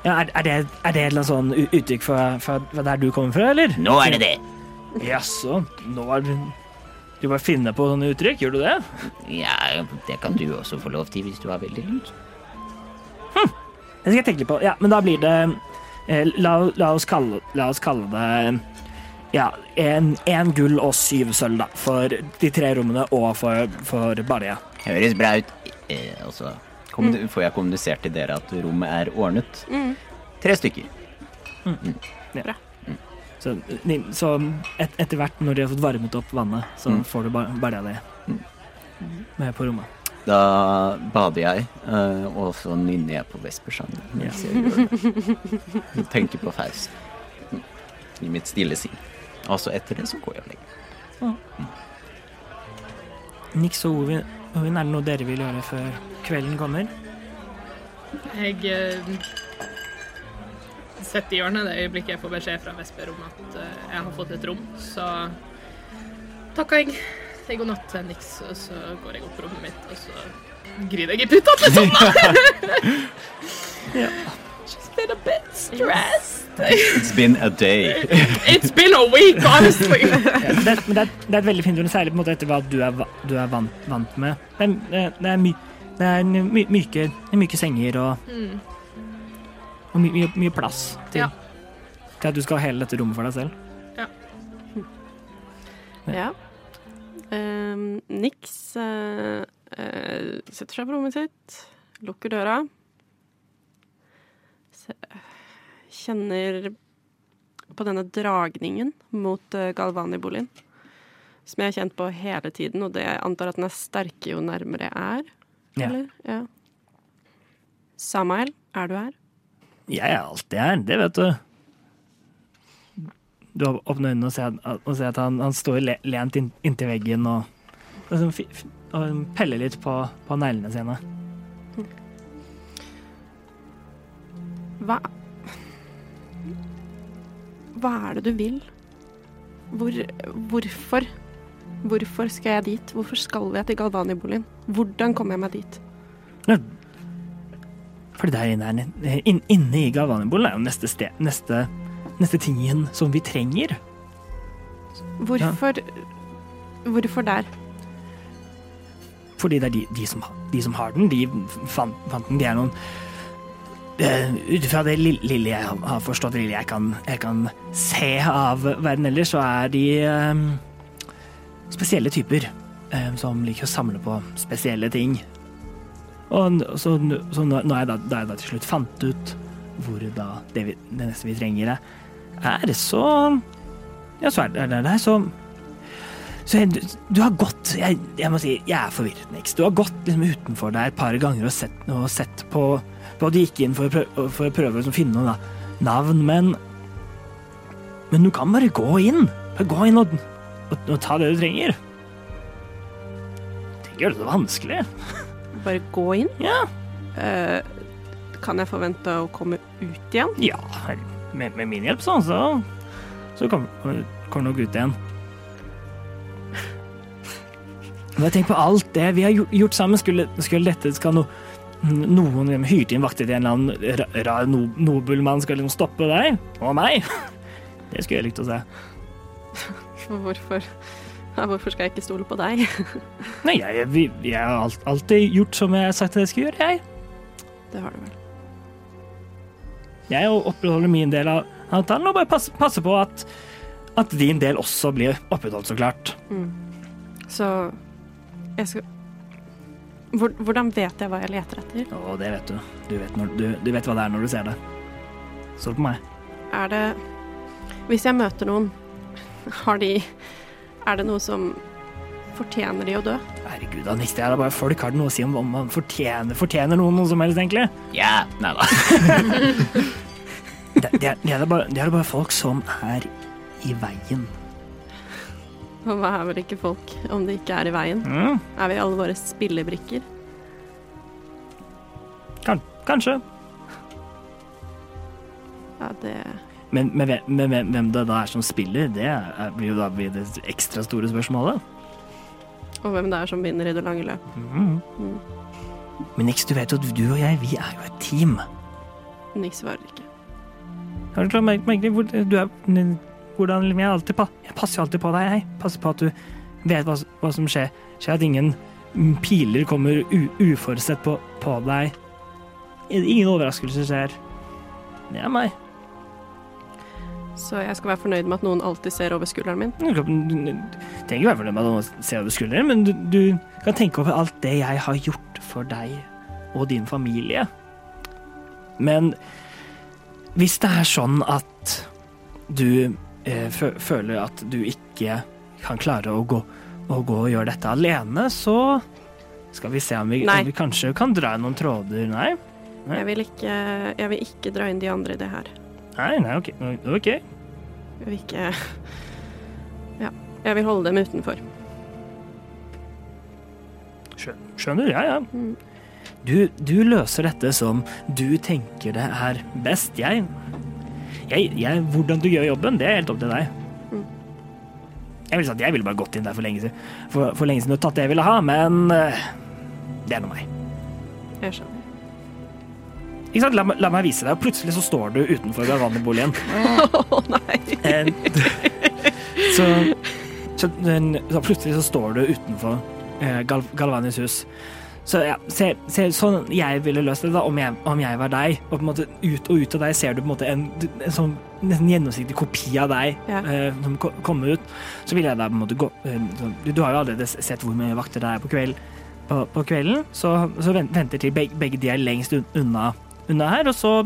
ja, er, er, det, er det et eller annet sånn uttrykk fra, fra, der du kommer fra, eller? Nå er det det! Jaså, nå er det Du bare finner på sånne uttrykk, gjør du det? Ja, det kan du også få lov til hvis du har veldig lyst. Det skal jeg tenke på. Ja, men da blir det eh, la, la, oss kalle, la oss kalle det ja, en, en gull og syv sølv, da. For de tre rommene og for, for Barja. Høres bra ut. Eh, og så kommu- får jeg kommunisert til dere at rommet er ordnet. Tre stykker. Så, ni- så et, etter hvert, når de har fått varmet opp vannet, så Mm. får du ba- Barja det med på rommet. Da bader jeg, eh, og så nynner jeg på Vespersang mens jeg gjør det. Tenker på Faust. I mitt stille sinn. Og så etter det så går jeg og legger meg. Nix og Ovin, Ovin, er det noe dere vil gjøre før kvelden kommer? Jeg eh, sitter i hjørnet det øyeblikket jeg får beskjed fra Vesper om at eh, jeg har fått et rom. Så takker jeg. Sier god natt til Nix, og så går jeg opp på rommet mitt, og så griner jeg i puta til sånn. Ja. Been a bit stressed. It's been a day. It's been a week, honestly. Ja, det, men det, er, det er et veldig fint ord, særlig på en måte etter hva du er, du er vant, vant med. Det er, det er, my, det er my, myke, myke senger og, Mm. og my, mye, mye plass til, Ja. til at du skal ha hele dette rommet for deg selv. Ja. Um, Nix uh, uh, setter seg på rommet sitt, lukker døra. Kjenner på denne dragningen mot uh, Galvani-boligen. Som jeg har kjent på hele tiden, og det jeg antar at den er sterke jo nærmere jeg er. Ja. Eller? Ja. Samael, er du her? Jeg er alltid her, det vet du. Du åpner øynene og ser, og ser at han, han står lent inntil veggen og, og, fi- og peller litt på, på neglene sine. Hva Hva er det du vil? Hvor, hvorfor? Hvorfor skal jeg dit? Hvorfor skal jeg til Galvani-boligen? Hvordan kommer jeg meg dit? Fordi der inne, er, inn, inne i Galvanibolen er jo neste sted, neste, neste tingen som vi trenger. Hvorfor Hvorfor der? Fordi det er de, de, som, de som har den, de fant, fant den. De er noen Ut ifra det lille, jeg har- forstått, lille jeg kan, jeg kan se av verden ellers, så er de um, spesielle typer um, som liker å samle på spesielle ting. Og så, så er jeg da, da jeg da til slutt fant ut hvor da det, vi, det neste vi trenger er, så Ja, så er det der, så så jeg, du, har gått jeg, jeg må si, jeg er forvirret, Nix. Du har gått liksom utenfor der et par ganger og sett, og sett på, på de du gikk inn for å prøve, for å prøve å finne noen navn, men Men du kan bare gå inn. Bare gå inn og, og, og ta det du trenger. Det gjør det så vanskelig. Bare gå inn? Ja. Uh, kan jeg forvente å komme ut igjen? Ja, med, med min hjelp, sånn, så, så kommer kom nok ut igjen. Men tenker på alt det vi har gjort, sammen. Skulle, skulle dette skal no, noen liksom hyrt inn vakter til en eller annen ra- rar no, nobelmann skal liksom stoppe deg og meg? Det skulle jeg likt å se. Hvorfor, hvorfor skal jeg ikke stole på deg? Nei, jeg, jeg, jeg har alltid gjort som jeg har sagt at jeg skal gjøre, jeg. Det har du vel. Jeg opprettholder min del av avtalen og bare passer passe på at, at din del også blir opprettholdt, så klart. Så jeg skal Hvordan vet jeg hva jeg leter etter? Å, det vet du. Du vet, når, du, du vet hva det er når du ser det. Stol på meg. Er det Hvis jeg møter noen, har de Er det noe som Fortjener de å dø? Herregud, da, det er da bare folk. Har det noe å si om om man fortjener, fortjener noen noe som helst, egentlig? Ja, nei da. Det, det, er, det, er bare, det er bare folk som er i veien. Og hva er vel ikke folk om de ikke er i veien? Mm? Er vi alle våre spillebrikker? Kan, kanskje. Ja, det Men, men, hvem- men hvem- det da er som spiller, det blir jo da blir det ekstra store spørsmålet. Og hvem det er som vinner i det lange løp. Mm. Mm. Men Nix, du vet jo at du og jeg, vi er jo et team. Nix svarer ikke. Har du klart merke hvor du er Hvordan jeg alltid pa, Jeg passer jo alltid på deg, jeg. Passer på at du vet hva, hva som skjer. Skjer at ingen piler kommer uforutsett på, på deg. Ingen overraskelser skjer. Det er meg. Så jeg skal være fornøyd med at noen alltid ser over skulderen min. Du trenger ikke være fornøyd med at noen ser over skulderen, men du, du kan tenke over alt det jeg har gjort for deg og din familie. Men hvis det er sånn at du føler at du ikke kan klare å gå, å gå og gjøre dette alene, så skal vi se om vi, om vi kanskje kan dra inn noen tråder. Nei? Nei. Jeg vil ikke, jeg vil ikke dra inn de andre i det her. Nei, nei, ok. okay. Jeg vil ikke Ja. Jeg vil holde dem utenfor. Skjø- Skjønner, ja, ja. Mm. Du, du løser dette som du tenker det er best. Jeg, jeg, jeg Hvordan du gjør jobben, det er helt opp til deg. Mm. Jeg ville sagt jeg ville bare gått inn der for lenge siden, for, for lenge siden og tatt det jeg ville ha, men eh, det er nå meg. Jeg skjønner. Ikke sant? La, la meg vise deg, og plutselig så står du utenfor Galvani-boligen. Å nei! Eh, så, så, så plutselig så står du utenfor eh, Gal Galvanis hus. Så ja, se, se, sånn jeg ville løst det, da, om jeg, om jeg var deg, og på en måte ut og ut av deg ser du på en måte en, en sånn nesten gjennomsiktig kopi av deg Ja. eh, som ko- kommer ut, så ville jeg da på en måte gå eh, sånn, du, du har jo allerede sett hvor mye vakter det er på, kveld, på, på kvelden, så, så venter til begge, begge de er lengst unna, unna her, og så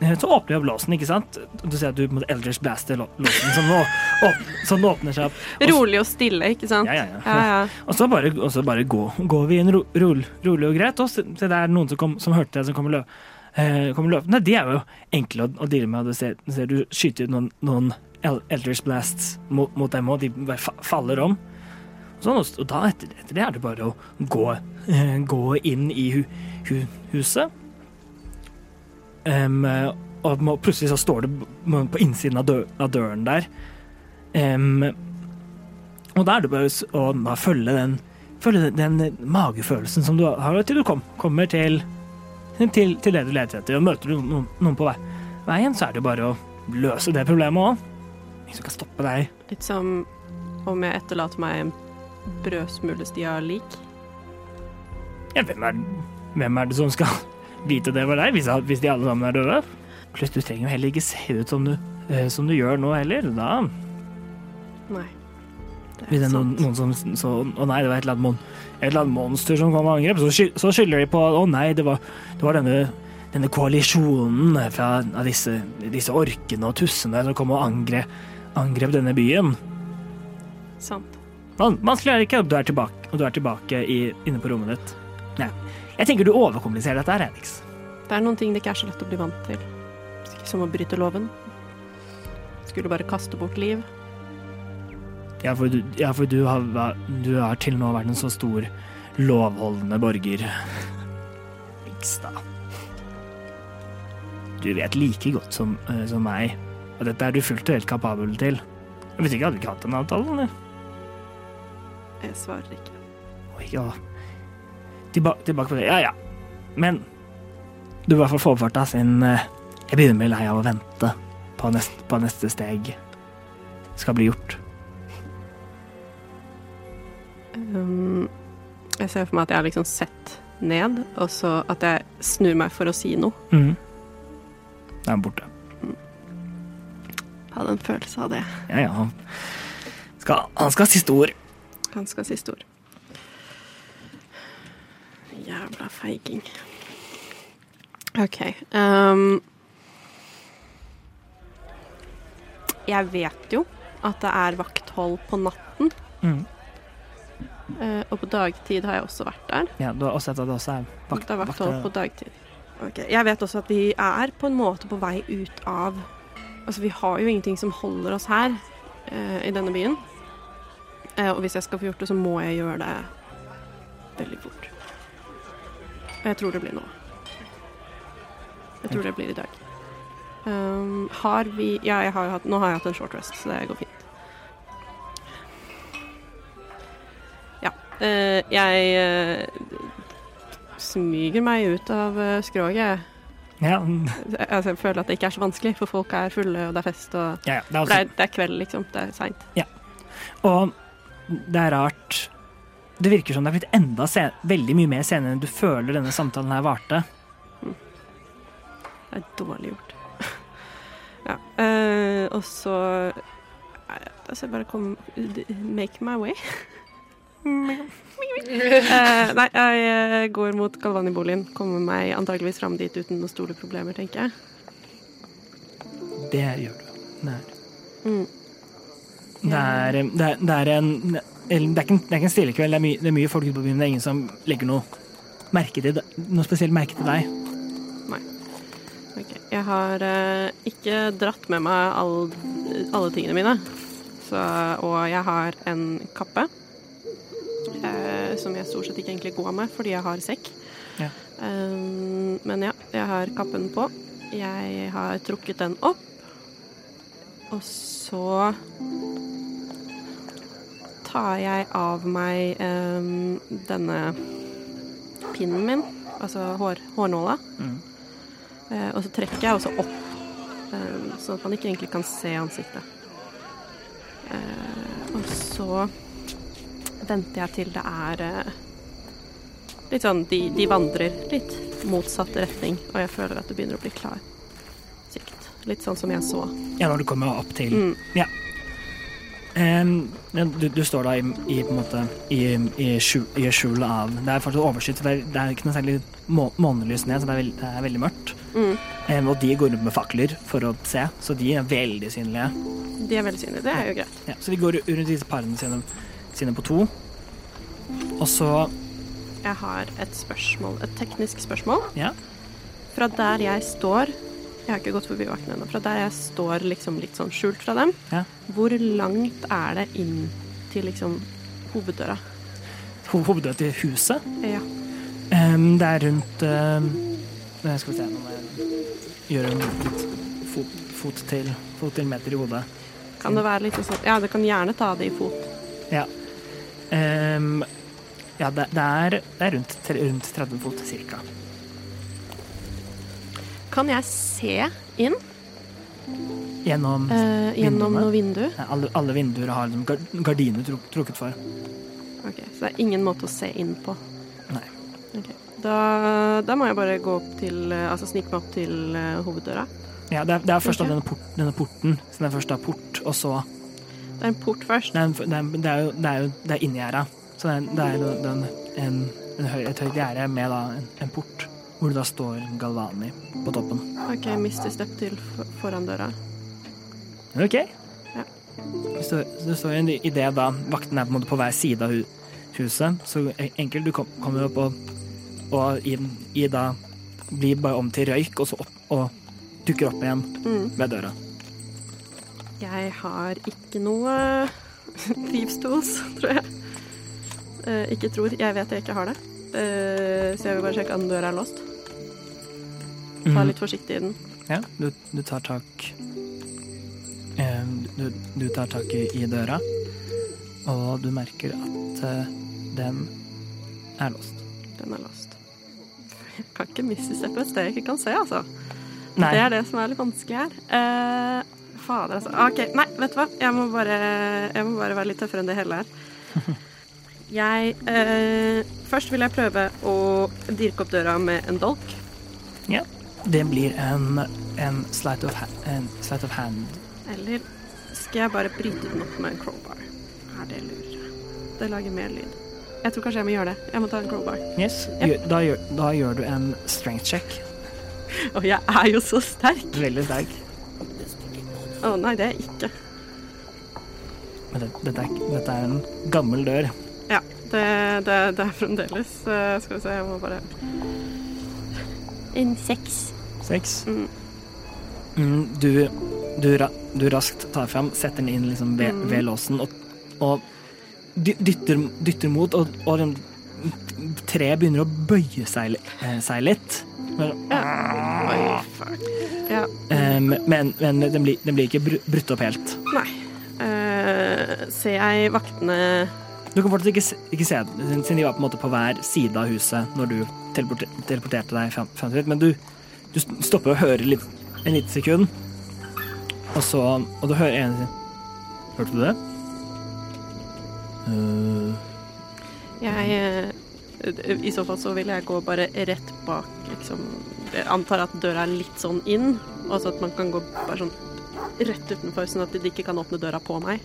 så åpner opp låsen, ikke sant? Du ser at du måtte elders blaster låsen, som, nå, åp, som åpner seg opp. Og Rolig og stille, ikke sant? Ja, ja, ja. ja, ja. Og så bare, og så bare gå, går vi inn ro, rolig, rolig og greit. Og se, det er noen som, kom, som hørte det, som kommer, løp, eh, kommer løpende. De er jo enkle å, å deale med. Du ser, du ser du skyter ut noen, noen elders blasts mot, mot dem, og de bare fa faller om. Sånn, og, og da etter, etter det er det bare å gå, eh, gå inn i hu, hu, huset. Em, og må, plutselig så står det på innsiden av, dø, av døren der. Um, og da er det bare å da følge den, følge den, den magefølelsen som du har til du kom, kommer til, til, til det du leter etter. Og møter du noen, noen på vei, veien, så er det jo bare å løse det problemet òg. Ingen som kan stoppe deg. Litt som om jeg etterlater meg en brødsmulestia lik. Ja, hvem, er, hvem er det som skal vite det var deg, hvis, hvis de alle sammen er døde? Pluss, du trenger jo heller ikke se ut som du, eh, som du gjør nå heller. Da Nei. Det Hvis det er er noen, noen som så, Å nei, det var et eller annet, mon, et eller annet monster som kom og angrep. Så, sky, så skylder de på Å nei, det var, det var denne, denne koalisjonen fra av disse, disse orkene og tussene som kom og angrep, angrep denne byen. Sant. Man, man klarer ikke, og du er tilbake, og du er tilbake i, inne på rommet ditt. Nei. Jeg tenker du overkommuniserer dette her, Enix. Det er noen ting det ikke er så lett å bli vant til. Som å bryte loven. Skulle bare kaste bort liv. Ja, for, du, ja, for du, har, du har til nå vært en så stor lovholdende borger. Vikstad. Du vet like godt som, eh, som meg at dette er du fullt og helt kapabel til. Hvis ikke hadde vi ikke hatt en avtale, eller? Jeg svarer ikke. Oi, ja. Tilba tilbake på det. Ja, ja. Men du i hvert fall få opp farta, siden eh, jeg begynner å bli lei av å vente på, neste, på neste steg skal bli gjort. Um, jeg ser for meg at jeg har liksom sett ned, og så at jeg snur meg for å si noe. Mm. Da er han borte. Hadde en følelse av det. Ja, ja. Skal, han skal ha siste ord. Han skal ha siste ord. Jævla feiging. OK. Um, jeg vet jo at det er vakthold på natten, Mm. Uh, og på dagtid har jeg også vært der. Ja, du har også sett at det også er vakt, det er vakthold vakter- på dagtid. Okay. Jeg vet også at vi er på en måte på vei ut av Altså, vi har jo ingenting som holder oss her uh, i denne byen. Uh, og hvis jeg skal få gjort det, så må jeg gjøre det veldig fort. Og jeg tror det blir nå. Jeg tror det blir i dag. Um, har vi Ja, jeg har jo hatt, nå har jeg hatt en short rest, så det går fint. Ja. Uh, jeg uh, smyger meg ut av uh, skroget. Ja, altså, jeg føler at det ikke er så vanskelig, for folk er fulle, og det er fest, og ja, ja. Det er også, det, er, det er kveld, liksom. Det er seint. og det er rart Det virker som det er blitt enda sen veldig mye mer senere enn du føler denne samtalen her varte. Det er dårlig gjort. ja. Uh, og så Da Altså, jeg bare kom Make my way. uh, nei, jeg eh, går mot Galvani-boligen. Kommer meg antageligvis fram dit uten noen store problemer, tenker jeg. Det gjør du. Er, Mm. det er, det er, det er en er ikke det er ikke en stille kveld. Det er, mye, det er mye folk ute på byen. Det er ingen som legger noe, merke til, noe spesielt merke til deg. Ok, Jeg har eh, ikke dratt med meg all, alle tingene mine. Så, og jeg har en kappe. eh, som jeg stort sett ikke egentlig går med, fordi jeg har sekk. Ja. Um, men ja, jeg har kappen på. Jeg har trukket den opp. Og så tar jeg av meg um, denne pinnen min, altså hår, hårnåla. Mm. Eh, og så trekker jeg også opp, eh, sånn at man ikke egentlig kan se ansiktet. Eh, og så venter jeg til det er eh, litt sånn de, de vandrer litt motsatt retning, og jeg føler at det begynner å bli klar sikt. Litt sånn som jeg så. Ja, når du kommer opp til Mm. Em, ja, du, du står da i, i måte i, i, skjul, i skjul av Det er fortsatt overskyet, det det er ikke noe særlig må, månelys ned, så det er, veld, det er veldig mørkt. Mm. Um, og de går rundt med fakler for å se, så de er veldig synlige. De er veldig synlige. Det er jo greit. Ja, så de går rundt disse parene sine, sine på to. Og så Jeg har et spørsmål, et teknisk spørsmål. Ja. Fra der jeg står Jeg har ikke gått forbi vakten ennå. Fra der jeg står liksom litt sånn skjult fra dem, Ja. hvor langt er det inn til liksom hoveddøra? ho- hoveddøra til huset. Ja. Um, det er rundt um, Skal vi se, nå må jeg gjøre en litt fot, fot, til, fot til meter i hodet. Kan det være litt sånn Ja, det kan gjerne ta det i fot. Ja. Um, ja, det, det, er, det er rundt, rundt 30 fot cirka. Kan jeg se inn Gjennom eh, gjennom noe vindu? ja, alle, alle vinduer har liksom gardiner truk, trukket for. Ok, Så det er ingen måte å se inn på? Nei. Okay. Da, da må jeg bare gå opp til eh, Altså snike meg opp til uh, hoveddøra. Ja, det er, det er først da denne, port, denne porten. Så det er først da port, og så Det er en port først. Det er, en- det er, det er jo det er, jo, det er inngjerda. Så det er, det er den, en, en høy, et høyt gjerde med da en, en port, hvor det da står Galvani på toppen. OK, mister step til foran døra. OK. Ja. Står, det står en idé da vakten er på en måte på hver side av huset, så en- enkelt du kom, kommer opp og, og i, i da blir bare om til røyk, og så opp og dukker opp igjen Mm. ved døra. Jeg har ikke noe thieves tools, tror jeg. Eh, ikke tror, jeg vet jeg ikke har det. Eh, så jeg vil bare sjekke om døra er låst. Ta Mhm. litt forsiktig i den. Ja, du, du tar tak eh, du, du tar tak i, døra, og du merker at eh, den er låst. Den er låst. Jeg kan ikke missteppe et sted jeg ikke kan se, altså. Nei, Det er det som er litt vanskelig her. Eh, fader, altså. OK, nei, vet du hva. Jeg må bare, jeg må bare være litt tøffere enn det hele her. Jeg eh, Først vil jeg prøve å dirke opp døra med en dolk. Det blir en, en, sleight of ha, of hand. Eller skal jeg bare bryte den opp med en crowbar? Er det lurere? Det lager mer lyd. Jeg tror kanskje jeg må gjøre det. Jeg må ta en crowbar. Yes, gjør, da, gjør, da gjør du en strength check. Og jeg er jo så sterk! Veldig sterk. Å nei, det er jeg ikke. Men det, dette, er, dette er en gammel dør. Ja, det, det, det er fremdeles eh, Skal vi se, jeg må bare En seks. Seks. Mm. Mm, du, du, du raskt tar fram, setter den inn liksom ved, Mm. ved låsen og, og dytter, dytter mot, og, og treet begynner å bøye seg, eh, seg litt. Men, Ja. Um, men men den, blir, den blir ikke brutt opp helt. Nei. Uh, ser jeg vaktene Du kan fortsatt ikke, ikke se den, siden de var på en måte på hver side av huset når du teleporter, teleporterte deg fram, fram til dit, men du, du stopper og hører litt, en liten sekund, og så Og du hører en Hørte du det? Uh. Jeg eh, I så fall så vil jeg gå bare rett bak, liksom Jeg antar at døra er litt sånn inn, og så at man kan gå bare sånn rett utenfor, sånn at de ikke kan åpne døra på meg.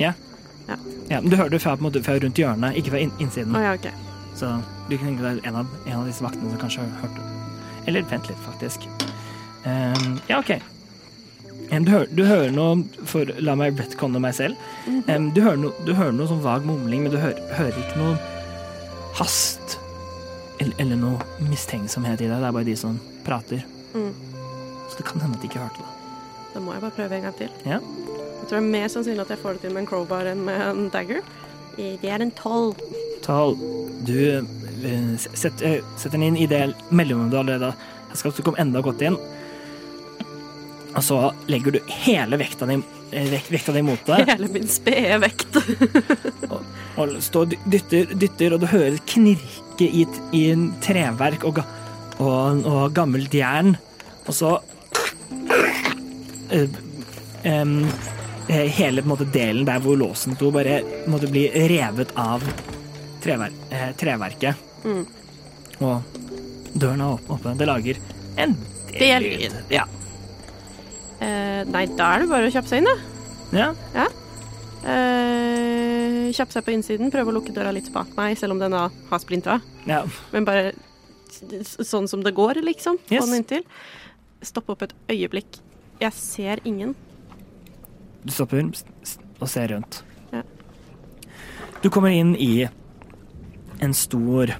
ja, men du hører det fra, måte, fra rundt hjørnet, ikke fra innsiden. Oh, ja, okay. Så du kan tenke deg en av, en av disse vaktene som kanskje har hørt det. Eller vent litt, faktisk. Um, ja, OK. Um, du, hører, du hører noe for, La meg retconne meg selv. Um, du, hører no, du hører noe sånn vag mumling, men du hører, hører ikke noe hast eller, eller noe mistenksomhet i deg. Det er bare de som prater. Mm. Så det kan hende at de ikke hørte det. Da må jeg bare prøve en gang til. Ja. Jeg tror det er mer sannsynlig at jeg får det til med en crowbar enn med en dagger. Eh, Det er en tolv. Tall, du setter, sett, eh, setter den inn i det mellomrommet du allerede har skapt, så du kom enda godt inn. Og så legger du hele vekta di, eh, vek- vekta di mot deg. Hele min spede vekt. og står dytter, dytter, og du hører et knirke i, i en treverk og, og, og gammelt jern. Og så eh, eh, Hele på en måte, delen der hvor låsen sto, bare måtte bli revet av trever, eh, treverket. Mm. Og døren er oppe. Det lager en Del lyd. Ja. Eh, nei, da er det bare å kjappe seg inn, da. ja. Eh, kjappe seg på innsiden, prøve å lukke døra litt bak meg, selv om den da har splintra. ja. Men bare sånn som det går, liksom. Få Yes. den inntil. Stoppe opp et øyeblikk. Jeg ser ingen. Du stopper og ser rundt. Ja. Du kommer inn i en stor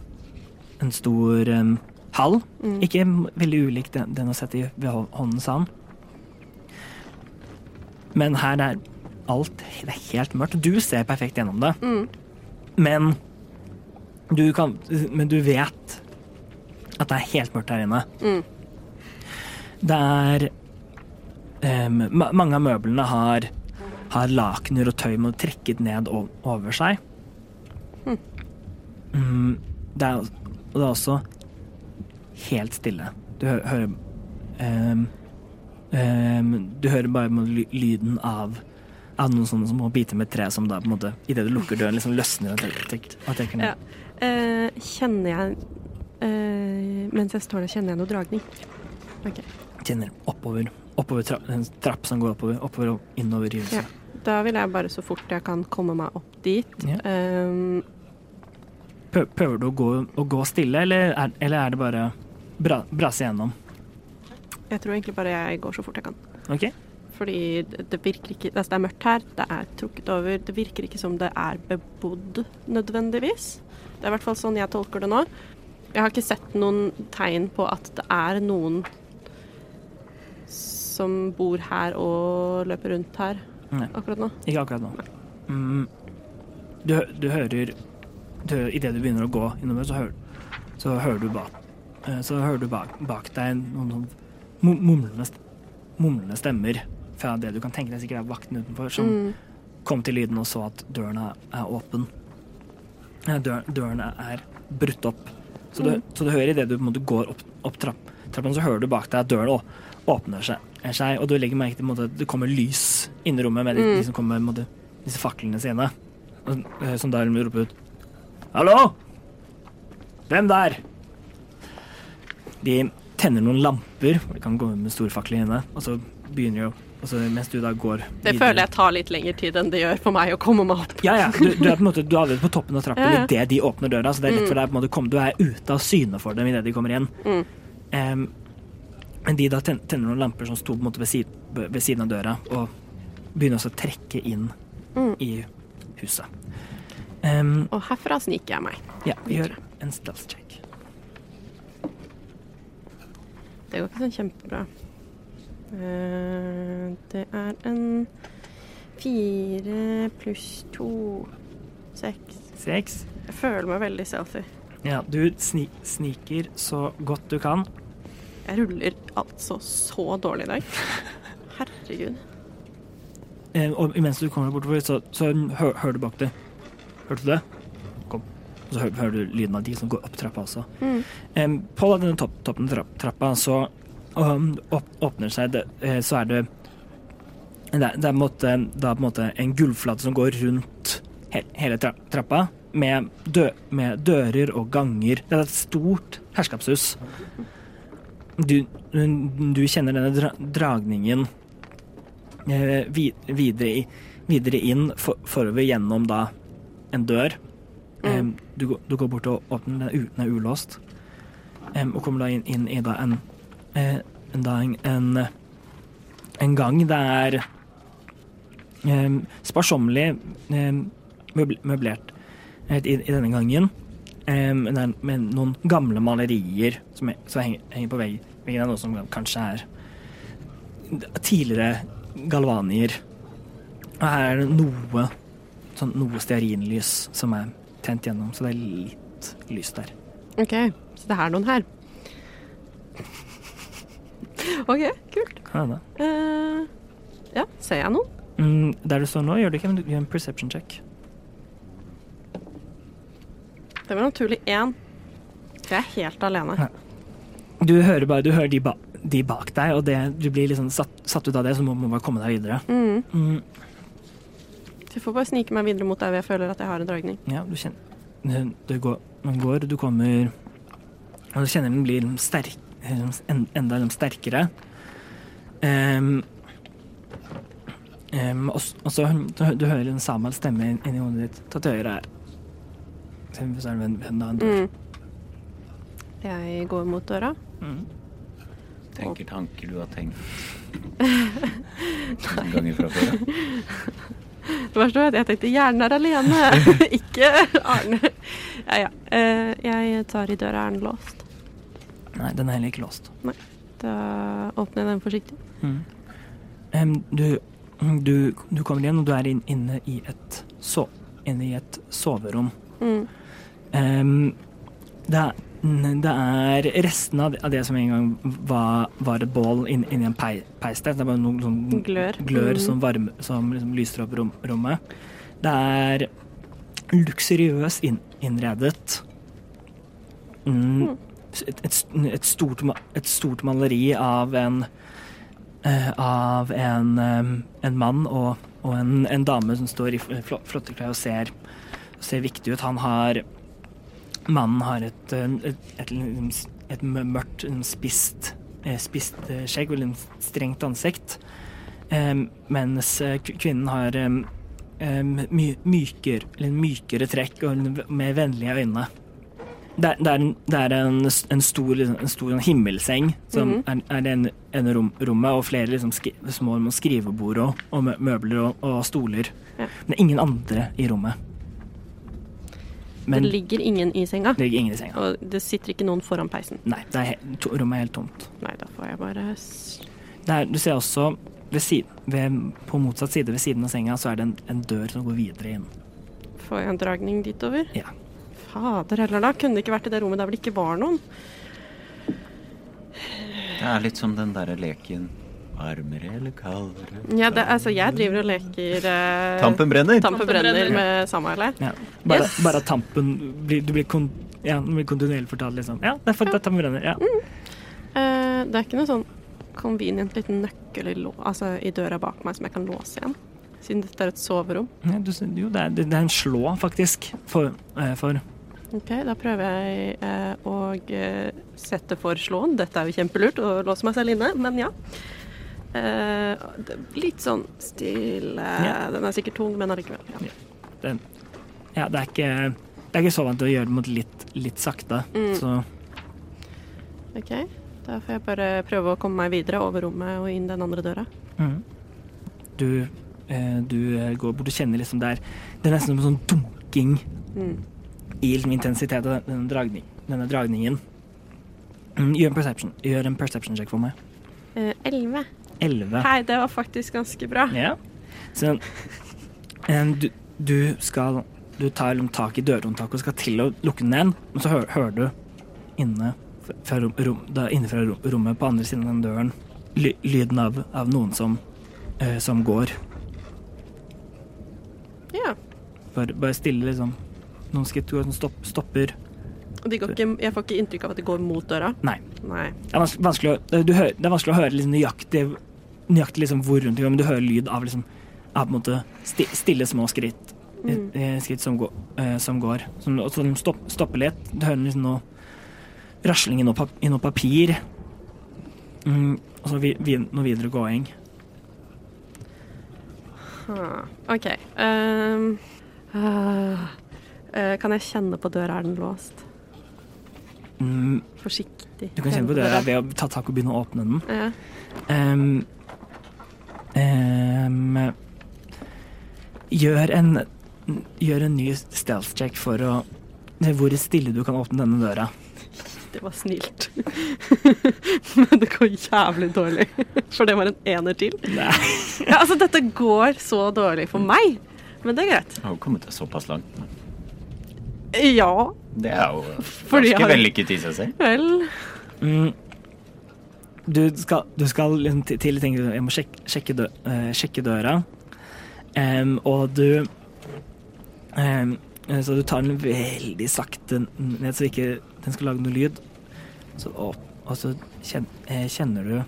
En stor um, hall. Mm. Ikke veldig ulik den, den å sette i ved hå- håndens havn. Men her er alt Det er helt mørkt. Du ser perfekt gjennom det. Mm. Men du kan Men du vet at det er helt mørkt her inne. Mm. Det er em, ma Mange av møblene har, har lakener og tøy med trekket ned over seg. Mm. Um, det er, det er også helt stille. Du hø hører um, Du hører bare lyden av av noen sånne som må bite med tre som da på en måte idet du lukker døren, liksom løsner og tek- og trekker ned. Ja. Eh, kjenner jeg eh, Mens jeg står der, kjenner jeg noe dragning. Okay. Kjenner oppover. Oppover tra en trapp som går oppover, oppover og innover i huset. Ja. Da vil jeg bare så fort jeg kan komme meg opp dit. Ja. Um, Prøver du å gå, å gå stille, eller er, eller er det bare bra, brase gjennom? jeg tror egentlig bare jeg går så fort jeg kan. OK? Fordi det, virker ikke altså Det er mørkt her, det er trukket over. Det virker ikke som det er bebodd nødvendigvis. Det er i hvert fall sånn jeg tolker det nå. Jeg har ikke sett noen tegn på at det er noen som bor her og løper rundt her Nei. akkurat nå. Ikke akkurat nå. Mm. Du, du hører du, Idet du begynner å gå innover, så så hører du bak eh, Så hører du bak, bak deg noen sånn mumlende, mumlende stemmer fra det du kan tenke deg sikkert er vakten utenfor, som Mm. kom til lyden og så at døren er, er åpen. Dør, døren er brutt opp. Så du, Mm. så du hører idet du på en måte går opp, opp trapp, trappen, så hører du bak deg at døren åpner seg, seg, og du legger merke til måte, at det kommer lys inn i rommet med de, Mm. de som kommer med måte, disse faklene sine. Og, eh, Som da roper ut Hallo? Hvem der? De tenner noen lamper, de kan gå med storfakler inne, og så begynner de å og så Mens du da går Det føler jeg tar litt lengre tid enn det gjør for meg å komme meg opp. ja, ja. Du, du er på en måte du er allerede på toppen av trappen Ja, ja. idet de åpner døra. Så det er lett Mm. for deg på en måte kom, Du er ute av syne for dem idet de kommer inn. Mm. Men de da tenner noen lamper som sto på en måte ved, sid, ved siden av døra, og begynner også å trekke inn Mm. i huset. Um, Og herfra sniker jeg meg. ja, vi gjør en stealth check. Det går ikke sånn kjempebra. Uh, det er en fire pluss to seks. Seks. Jeg føler meg veldig selfie. Ja, du sni, sniker så godt du kan. Jeg ruller altså så dårlig i dag. Herregud. Eh, og imens du kommer bortover, så, så hø hører du bak deg. Hørte du det? Kom. Og så hører, hører du lyden av de som går opp trappa også. Mm. Eh, på denne topp, toppen av trappa så um, opp, åpner seg det, eh, Så er det det er, det er på en måte, på en måte en gulvflate som går rundt he, hele tra, trappa, med, dø, med dører og ganger. Det er et stort herskapshus. Du, du kjenner denne dra, dragningen eh, videre, i, videre inn for, forover gjennom da en dør. Em, du, går- du går bort og åpner den, uten den er ulåst. eh, og kommer da inn, inn i da en, eh, en, da en, en, en gang det er sparsommelig møblert eh, i, i denne gangen. Med noen gamle malerier som, som henger, henger på vegg, veggen. er Noe som kanskje er tidligere galvanier. Og her er det noe sånn noe stearinlys som er tent gjennom, så det er litt lys der. OK, så det er noen her. OK, kult. Ja, da. Uh, ja, ser jeg noen? Mm, der du står nå, gjør du ikke, men du gjør en perception check. Det var naturlig én. Jeg er helt alene. Ja. Du hører bare du hører de, ba, de bak deg, og det, du blir liksom satt, satt ut av det, så må må bare komme deg videre. Mm. Mm, jeg får bare snike meg videre mot der jeg føler at jeg har en dragning. ja, du kjenner Du går, man går, du kommer Og du kjenner den blir sterk, enda sterkere. Um, um, og, og så du, du hører en Samuel stemme inni inn hodet ditt. Ta til høyre her. Så er det en, en, en dør. Mm. Jeg går mot døra. Mm. Tenker tanker du har tenkt noen ganger fra før. Det verste var at jeg tenkte hjernen er alene, ikke Arne. Ja, ja. Eh, jeg tar i døra. Er den låst? Nei, den er heller ikke låst. Da åpner jeg den forsiktig. Mm. Um, du, du, du kommer igjen, og du er inn, inne, i et so, inne i et soverom. Mm. Um, det, er, det er restene av det, som en gang var, var et bål inn- inni en pei, peis der. Det er bare noen sånn Glør. glør Mm. som, varme, som liksom lyser opp rom, rommet. Det er luksuriøst inn, innredet. Mm. Et, et, et, stort, et stort maleri av en eh, av en, en mann og, og en, en dame som står i fl- fl- flotte klær og ser, ser viktig ut. Han har Mannen har et, eh, et, et, et, mørkt, spist, eh, spist eh, skjegg veldig strengt ansikt. Mens kvinnen har my, myker, eller mykere trekk og mer vennlige øyne. Det er, det er, en, det er en, en stor, liksom, en stor sånn himmelseng som Mhm. er, er en, en rom, rommet, og flere liksom, skri, små skrivebord og, og møbler og, og stoler. Ja. Men det er ingen andre i rommet. Men det ligger ingen i senga, det ligger ingen i senga. og det sitter ikke noen foran peisen. Nei, det er helt, rommet er helt tomt. Nei, da får jeg bare Der, er, du ser også ved siden, ved, på motsatt side ved siden av senga så er det en, en dør som går videre inn. Får jeg en dragning dit over? Ja. Fader heller, da. Kunne det ikke vært i det rommet der hvor det ikke var noen? Det er litt som den derre leken varmere eller kaldere. Ja, det, altså, jeg driver og leker eh, Tampen brenner! Tampen brenner med Samuel. Ja. Bare, Yes. bare tampen blir, du blir, kon, ja, blir kontinuerlig fortalt, liksom. Ja, det er for at tampen brenner. Ja. Eh, det er ikke noe sånn convenient liten nøkkel i, lå, altså, i døra bak meg som jeg kan låse igjen. Siden dette er et soverom. Ja, du, jo, det er, det er en slå, faktisk, for, eh, for Ok, da prøver jeg eh, å eh, sette for slåen. Dette er jo kjempelurt å låse meg selv inne, men ja. Eh, litt sånn stille Ja. Den er sikkert tung, men allikevel. Ja. den, Ja, det er ikke det er ikke så vant til å gjøre det mot litt, litt sakte, Mm. så Ok, da får jeg bare prøve å komme meg videre over rommet og inn den andre døra. mm. Du, eh, du eh, går bort og kjenner liksom der Det er nesten som en sånn dunking Mm. i liksom intensitet av denne, dragning, denne dragningen. Mm, gjør en perception Gjør en perception check for meg. Eh, Elleve. Elleve. Hei, det var faktisk ganske bra. Ja. Så en, du, du skal Du tar tak i dørhåndtaket og skal til å lukke den igjen, men så hø hører du inne fra rom, rom, da innenfra rom, rommet på andre siden av den døren ly, lyden av, av noen som, eh, som går. Ja. Bare, bare stille, liksom. Noen skritt går, som stopp, stopper. Ikke, jeg får ikke inntrykk av at de går mot døra? Nei. Nei. Det er vanskelig, å, du hører, det er vanskelig å høre liksom nøyaktig, nøyaktig liksom hvor rundt de går, men du hører lyd av, liksom, av på en måte sti, stille små skritt. Mm. eh, Skritt som går. Eh, som, går. Som, og som stopp, stopper litt. Du hører liksom noe rasling i noe, pap, i noe papir. Mm, og så vi, vi, noe videre gåing. Ah, OK. Um, uh, eh, kan jeg kjenne på døra? Er den låst? Mm, Forsiktig. du kan kjenne på døra ved å ta tak og begynne å åpne den. Ja. Ehm, ehm, gjør en Gjør en ny stealth check for å hvor stille du kan åpne denne døra. Det var snilt. Men det går jævlig dårlig. For det var en ener til. Nei. Ja, altså, dette går så dårlig for meg. Men det er greit. Jeg har jo kommet såpass langt. Ja Det er jo ganske har- vellykket i seg selv. vel. Mm. Du skal, du skal liksom til tenke Jeg må sjekke, sjekke, dø, uh, sjekke døra. um, og du um, Så du tar den veldig sakte ned, så ikke den skal lage noe lyd. Så, og, og så kjen, eh, kjenner du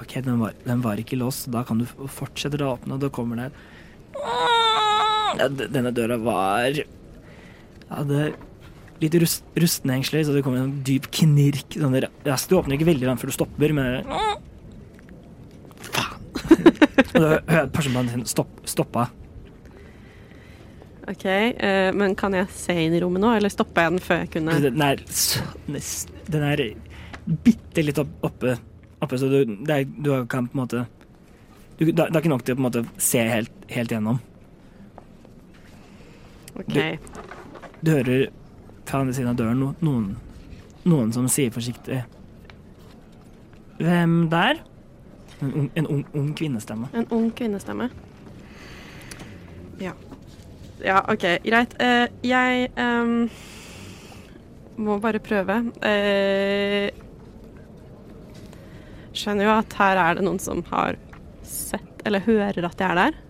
OK, den var, den var ikke låst, da kan du fortsette å åpne, og da kommer det ja, Denne døra var Hadde litt rust, rustne hengsler, så det kommer en dyp knirk. Sånn der-. Du åpner ikke veldig langt før du stopper, men Faen! og da hører jeg personen din stopp, stoppa. OK, uh, men kan jeg se inn i rommet nå, eller stoppa jeg den før jeg kunne Den er, den er bitte litt opp, oppe, oppe, så du, det er, du kan på en måte du, Det er ikke nok til å på en måte se helt, helt gjennom. OK. Du hører fra andre siden av døren noen, noen som sier forsiktig Hvem der? En ung, en ung, ung kvinnestemme. En ung kvinnestemme. Ja. Ja, OK, greit. Uh, jeg um, må bare prøve. Uh, skjønner jo at her er det noen som har sett, eller hører at jeg er der.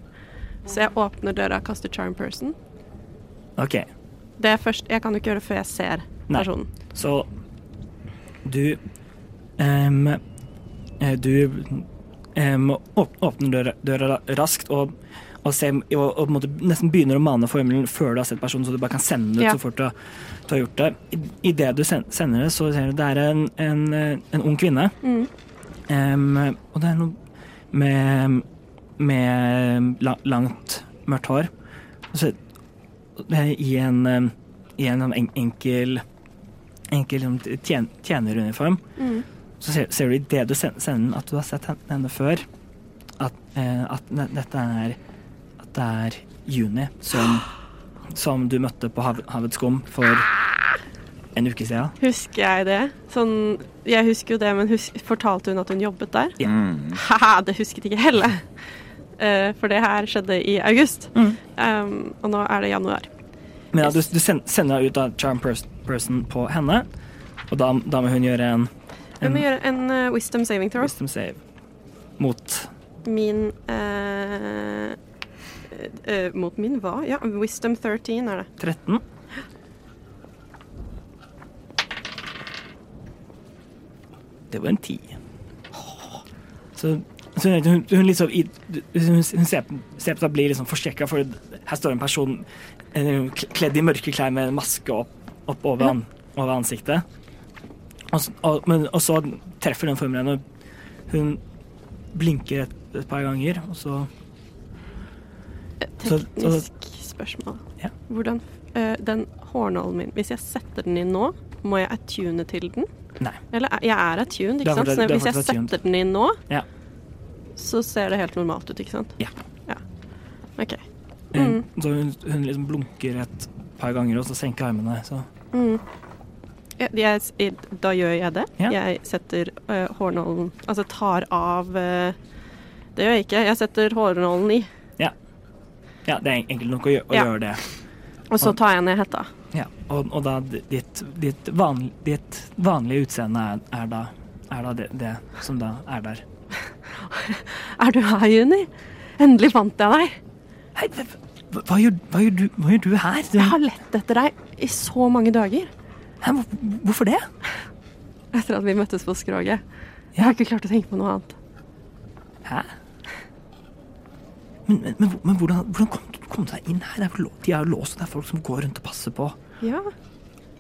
Så jeg åpner døra og kaster charm person. OK, Det er først, Jeg kan jo ikke gjøre det før jeg ser Nei. personen. så du eh, Du um, åpner døra, døra raskt og, og, ser, og, og nesten begynner å mane formelen før du har sett personen, så du bare kan sende det ut Ja. så fort du, har- du har gjort det. I- Idet du sender det, så ser du det er en, en, en ung kvinne. Mm. Um, og det er noe med, med langt, mørkt hår. Og så, I en, i en sånn enkel, enkel sånn tjen, tjeneruniform. Mm. Så ser, ser du idet du sender den, at du har sett henne før. At, eh, at dette er At det er Juni, som, som du møtte på hav, Havets skum for en uke siden. Husker jeg det? Sånn, jeg husker jo det, men husk, fortalte hun at hun jobbet der? Ja. Mm. Ha, det husket ikke Helle. Eh, for det her skjedde i august. Mm. Um, og nå er det januar. Men ja, du, du sender ut da charm person på henne, og da, da må hun gjøre en, en Hun må gjøre en uh, wisdom saving throw. wisdom save mot Min uh, uh, Mot min hva? Ja, wisdom 13 er det. 13. Det var en 10. Så, så hun, hun liksom hun, ser, ser på og blir liksom forskrekka, for her står en person kledd i mørke klær med en maske opp, opp over, an, over ansiktet. Og, og, men, og så treffer den formelen, og hun blinker et, et par ganger, og så Så- så- Teknisk spørsmål. Ja. Hvordan eh, Den hårnålen min, hvis jeg setter den inn nå, må jeg attune til den? Nei. Eller er- jeg er attuned, ikke sant? Så hvis jeg setter den inn nå, Ja. Så ser det helt normalt ut, ikke sant? Ja. ja. OK. Mm. Så hun, hun liksom blunker et par ganger, og så senker armene. Så Mm. Ja, jeg, da gjør jeg det. Ja. Jeg setter uh, hårnålen Altså tar av uh, Det gjør jeg ikke. Jeg setter hårnålen i, ja, det er enkelt nok å, gjø å Ja. gjøre det. og så tar jeg ned hetta. Ja, og, og da ditt, ditt, vanlig, ditt vanlige utseende er, er da, er da det, det som da er der. Er du her, Juni? Endelig fant jeg deg. Hei, hva, hva, gjør, hva, gjør du, hva gjør du her? Du, Jeg har lett etter deg i så mange dager. hæ, hvor- hvorfor det? Etter at vi møttes på skroget. Jeg har ikke klart å tenke på noe annet. Hæ? Men, men, men, men hvordan, hvordan kom du kom du deg inn her? Er de er jo låst, og det er folk som går rundt og passer på. Ja,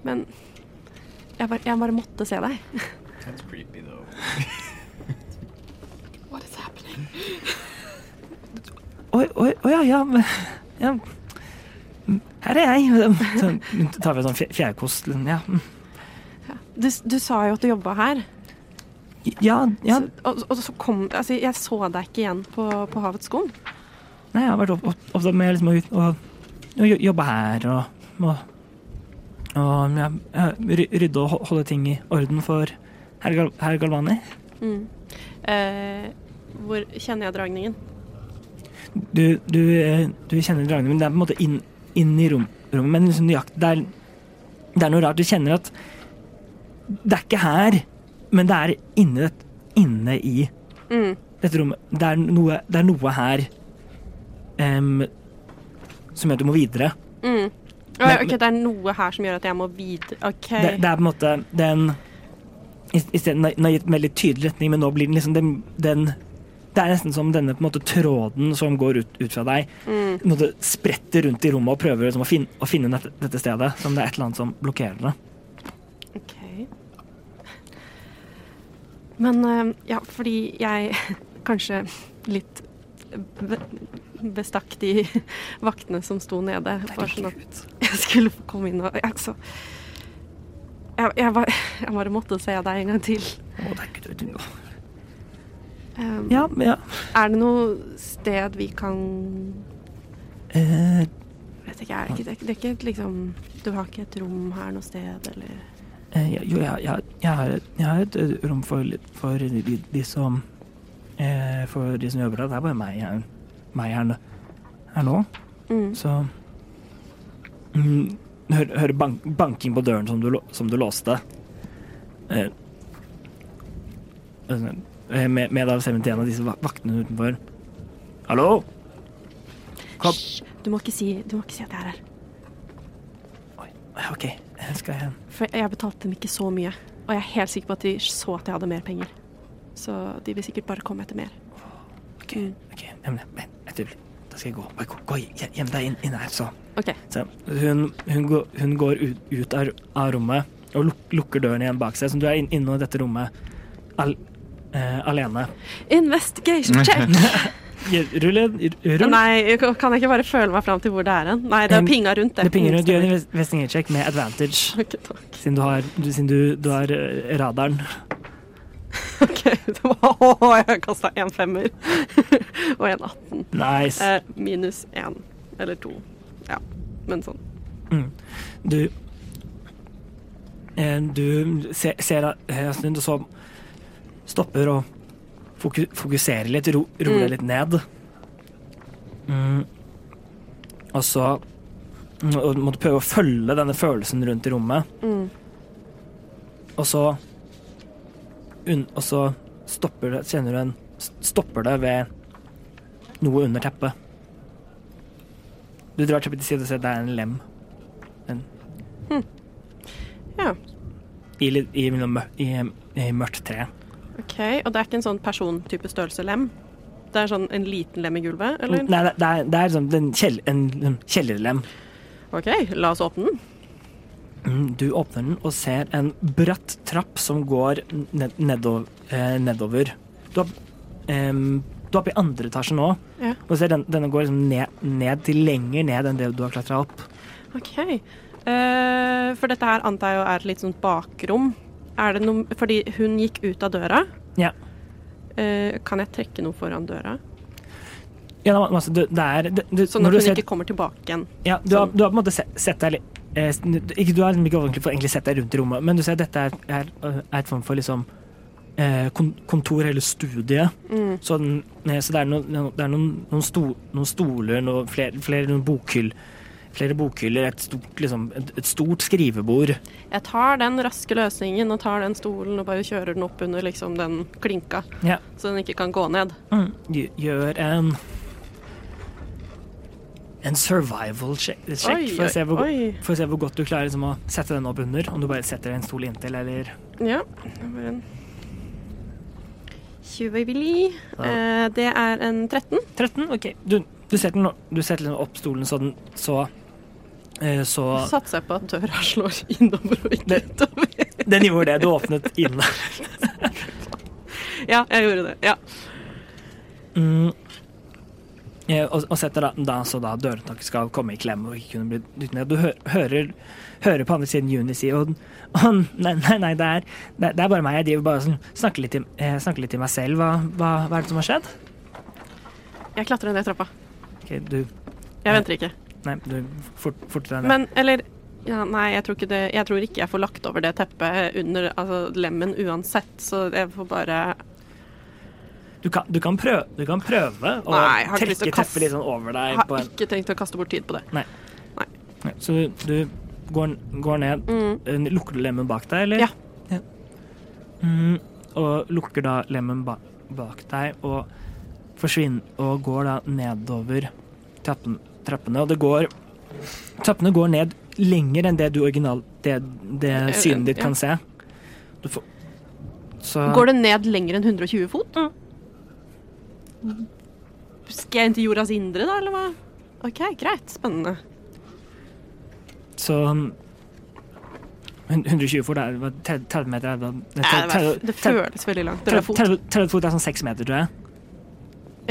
men jeg bare, jeg bare måtte se deg. That's creepy, though. Oi, ja, ja, ja. Her er jeg. Så tar vi en sånn fjærkost. Ja, Du, du sa jo at du jobba her. ja, ja. Så, og, og så kom Altså, jeg så deg ikke igjen på, på Havets Skum. Nei, jeg har vært opp- opp- opptatt med liksom å, å, å jobbe her og, og, og ja, rydde og holde ting i orden for herr Gal Galvani. Mm. Eh, hvor kjenner jeg dragningen? Du, du, eh, du kjenner dragningen, men det er på en måte inn, inn i rom, rommet. Men liksom nøyaktig, det, det er noe rart. Du kjenner at det er ikke her, men det er inne, inne i Mm. dette rommet. Det er noe, det er noe her um, som gjør at du må videre. Mm. Men- ok, det er noe her som gjør at jeg må videre. OK. Det, det er på en måte den Den har gitt en veldig tydelig retning, men nå blir den liksom den, den Det er nesten som denne måte tråden som går ut, ut fra deg, Mm. måte spretter rundt i rommet og prøver liksom å, finne, å finne dette, dette stedet. Som det er et eller annet som blokkerer det. OK. Men eh, ja, fordi jeg kanskje litt bestakk de vaktene som sto nede. Bare sånn at jeg skulle få komme inn og altså, jeg, jeg, bare, jeg bare måtte se deg en gang til. Å, det er ikke det. Um, Ja, ja. Er det noe sted vi kan Eh, Vet ikke, er det, ikke, det, er ikke et liksom Du har ikke et rom her noe sted, eller eh, jo, jeg, jeg, jeg, har, et- jeg har et eh, rom for, for de, de som eh, For de som jobber der. Det er bare meg her, meg her, her nå. mm. Så mm, Hører hør bank, banking på døren som du, som du låste. Eh, altså, eh, med, med da vi til en av disse vaktene utenfor. Hallo? Kom. Hysj! Du må ikke si, du må ikke si at jeg er her. Oi, OK. eh, Skal jeg For jeg betalte dem ikke så mye. Og jeg er helt sikker på at de så at jeg hadde mer penger. Så de vil sikkert bare komme etter mer. OK. Ok, Nemlig. Men et øyeblikk. Da skal jeg gå. Bare gå, gå hjem deg inn, inn her, så. Okay. så hun, hun, går, hun går ut, ut av, av rommet og luk, lukker døren igjen bak seg, så du er inn- inne i dette rommet al, eh, alene. Investigation check! Rull, rull. Nei, kan jeg ikke bare føle meg fram til hvor det er hen? Nei, det er pinga rundt det. Det pinga rundt. Gjør en Stemmer. invest- investigate-check med advantage, okay, takk. siden du har, du, siden du, du har eh, radaren. Ok, det var, Åh, jeg kasta en femmer og en 18. Nice. Eh, minus én eller to. Ja, men sånn. Mm. Du eh, Du ser, ser Astrid, og så stopper og foku, fokuserer litt, ro, roer Mm. litt ned. Mm. Og så mm, og måtte prøve å følge denne følelsen rundt i rommet. Mm. Og så un, Og så stopper det Kjenner du en Stopper det ved noe under teppet. Du drar teppet til side og ser at det er en lem. Ja, I, i, i, i mørkt tre. OK. Og det er ikke en sånn persontype størrelse lem? Det er sånn en liten lem i gulvet, eller? Nei, det, er, det er sånn en, kjell, en, kjellerlem. OK, la oss åpne den. Mm, Du åpner den og ser en bratt trapp som går ned, nedover, eh, nedover. Du er, um, du er oppe i andre etasje nå, Ja. og ser den, denne går liksom ned, ned til lenger ned enn det du har klatra opp. OK. Uh, for dette her antar jeg er et litt sånt bakrom. Er det noe Fordi hun gikk ut av døra. Ja. Eh, kan jeg trekke noe foran døra? Ja, er det, det er det, det, Sånn at hun ser- ikke kommer tilbake igjen. Ja, du har, Sånn. du har på en måte sett, sett deg litt eh, Du har liksom ikke fått egentlig sett deg rundt i rommet, men du ser at dette er, er, er et form for liksom eh, kontor eller studie. Mm. Så, eh, så det er, noen, det er noen, noen, sto, noen stoler, noen flere, flere noen bokhyll, flere bokhyller, et stort, liksom, et, et stort skrivebord. Jeg tar den raske løsningen og tar den stolen og bare kjører den opp under liksom den klinka, Ja. så den ikke kan gå ned. Mm. Gjør en en survival check, check Oi, for, å se hvor, for å se hvor godt du klarer liksom, å sette den opp under. Om du bare setter en stol inntil, eller Ja. det var en Tjuvøyvili. Eh, det er en 13. 13. OK. Du, du setter den, du setter den opp stolen så den så Så Satser jeg på at døra slår innover og ikke utover. Den gjorde det. Du åpnet inn. Ja, jeg gjorde det. Ja. Mm. Eh, og, og setter da, da så da dørhåndtaket skal komme i klem og ikke kunne bli dyttet ned. Du hører, hører på andre siden Juni si og, og nei, nei, nei det, er, det, er- bare meg. Jeg driver bare sånn, snakker, litt til, eh, snakker litt til meg selv. Hva, hva, hva er det som har skjedd? Jeg klatrer ned trappa. Ok, du Jeg venter ikke. Nei, du fort, fortere deg det. Men, eller ja, Nei, jeg tror, ikke det, jeg tror ikke jeg får lagt over det teppet under altså, lemmen uansett, så jeg får bare Du kan, du kan, prøve, du kan prøve å Nei, trekke å kaste- teppet litt sånn over deg. Jeg har en, ikke tenkt å kaste bort tid på det. Nei, så du går, går ned, Mm. eh, lukker du lemmen bak deg, eller? Ja. Mm, og lukker da lemmen ba bak deg og forsvinner og går da nedover trappen, trappene. Og det går Trappene går ned lenger enn det du original det, det Eh, synet ditt kan se. Du får så Går det ned lenger enn 120 fot? Skal jeg inn til jordas indre, da, eller hva? OK, greit. Spennende. Så um, 120 fot er 30 30 meter er, det, var, 30 det føles veldig langt. Er 30 fot. 30 30 fot er sånn 6 meter, tror jeg.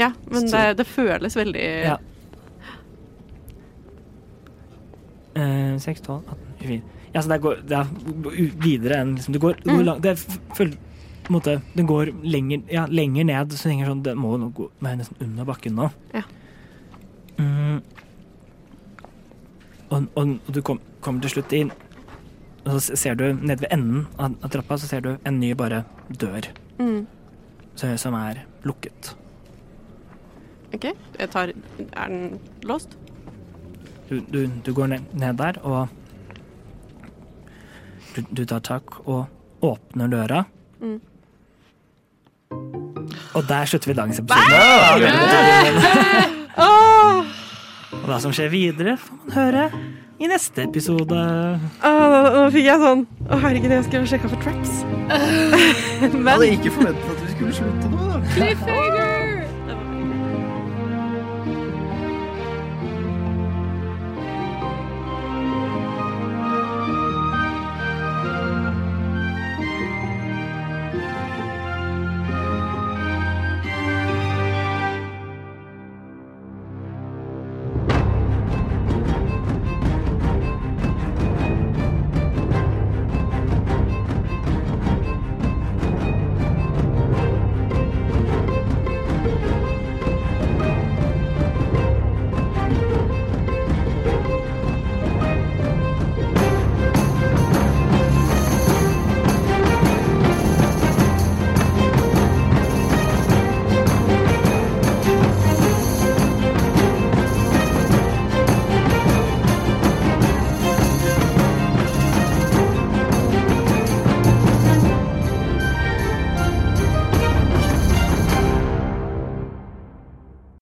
Ja, men det, det føles veldig Ja. Eh, 6, 12, 18, 24 Ja, så det går det er videre enn liksom, Det går, mm. går langt det er en måte, Den går lenger, ja, lenger ned, så lenger sånn Det må nå gå være nesten under bakken nå. Ja. Mm. Og, og, og du kom, kommer til slutt inn, og så ser du nede ved enden av, av trappa så ser du en ny bare dør mm. så, som er lukket. OK. Jeg tar Er den låst? Du, du, du går ned, ned der, og du, du tar tak og åpner døra. Mm. Og der slutter vi dagens episode. Og hva som skjer videre, får man høre i neste episode. Ah, nå fikk jeg sånn Å, herregud, jeg skulle sjekka for traps. Jeg hadde ikke forventet at vi skulle slutte nå. da.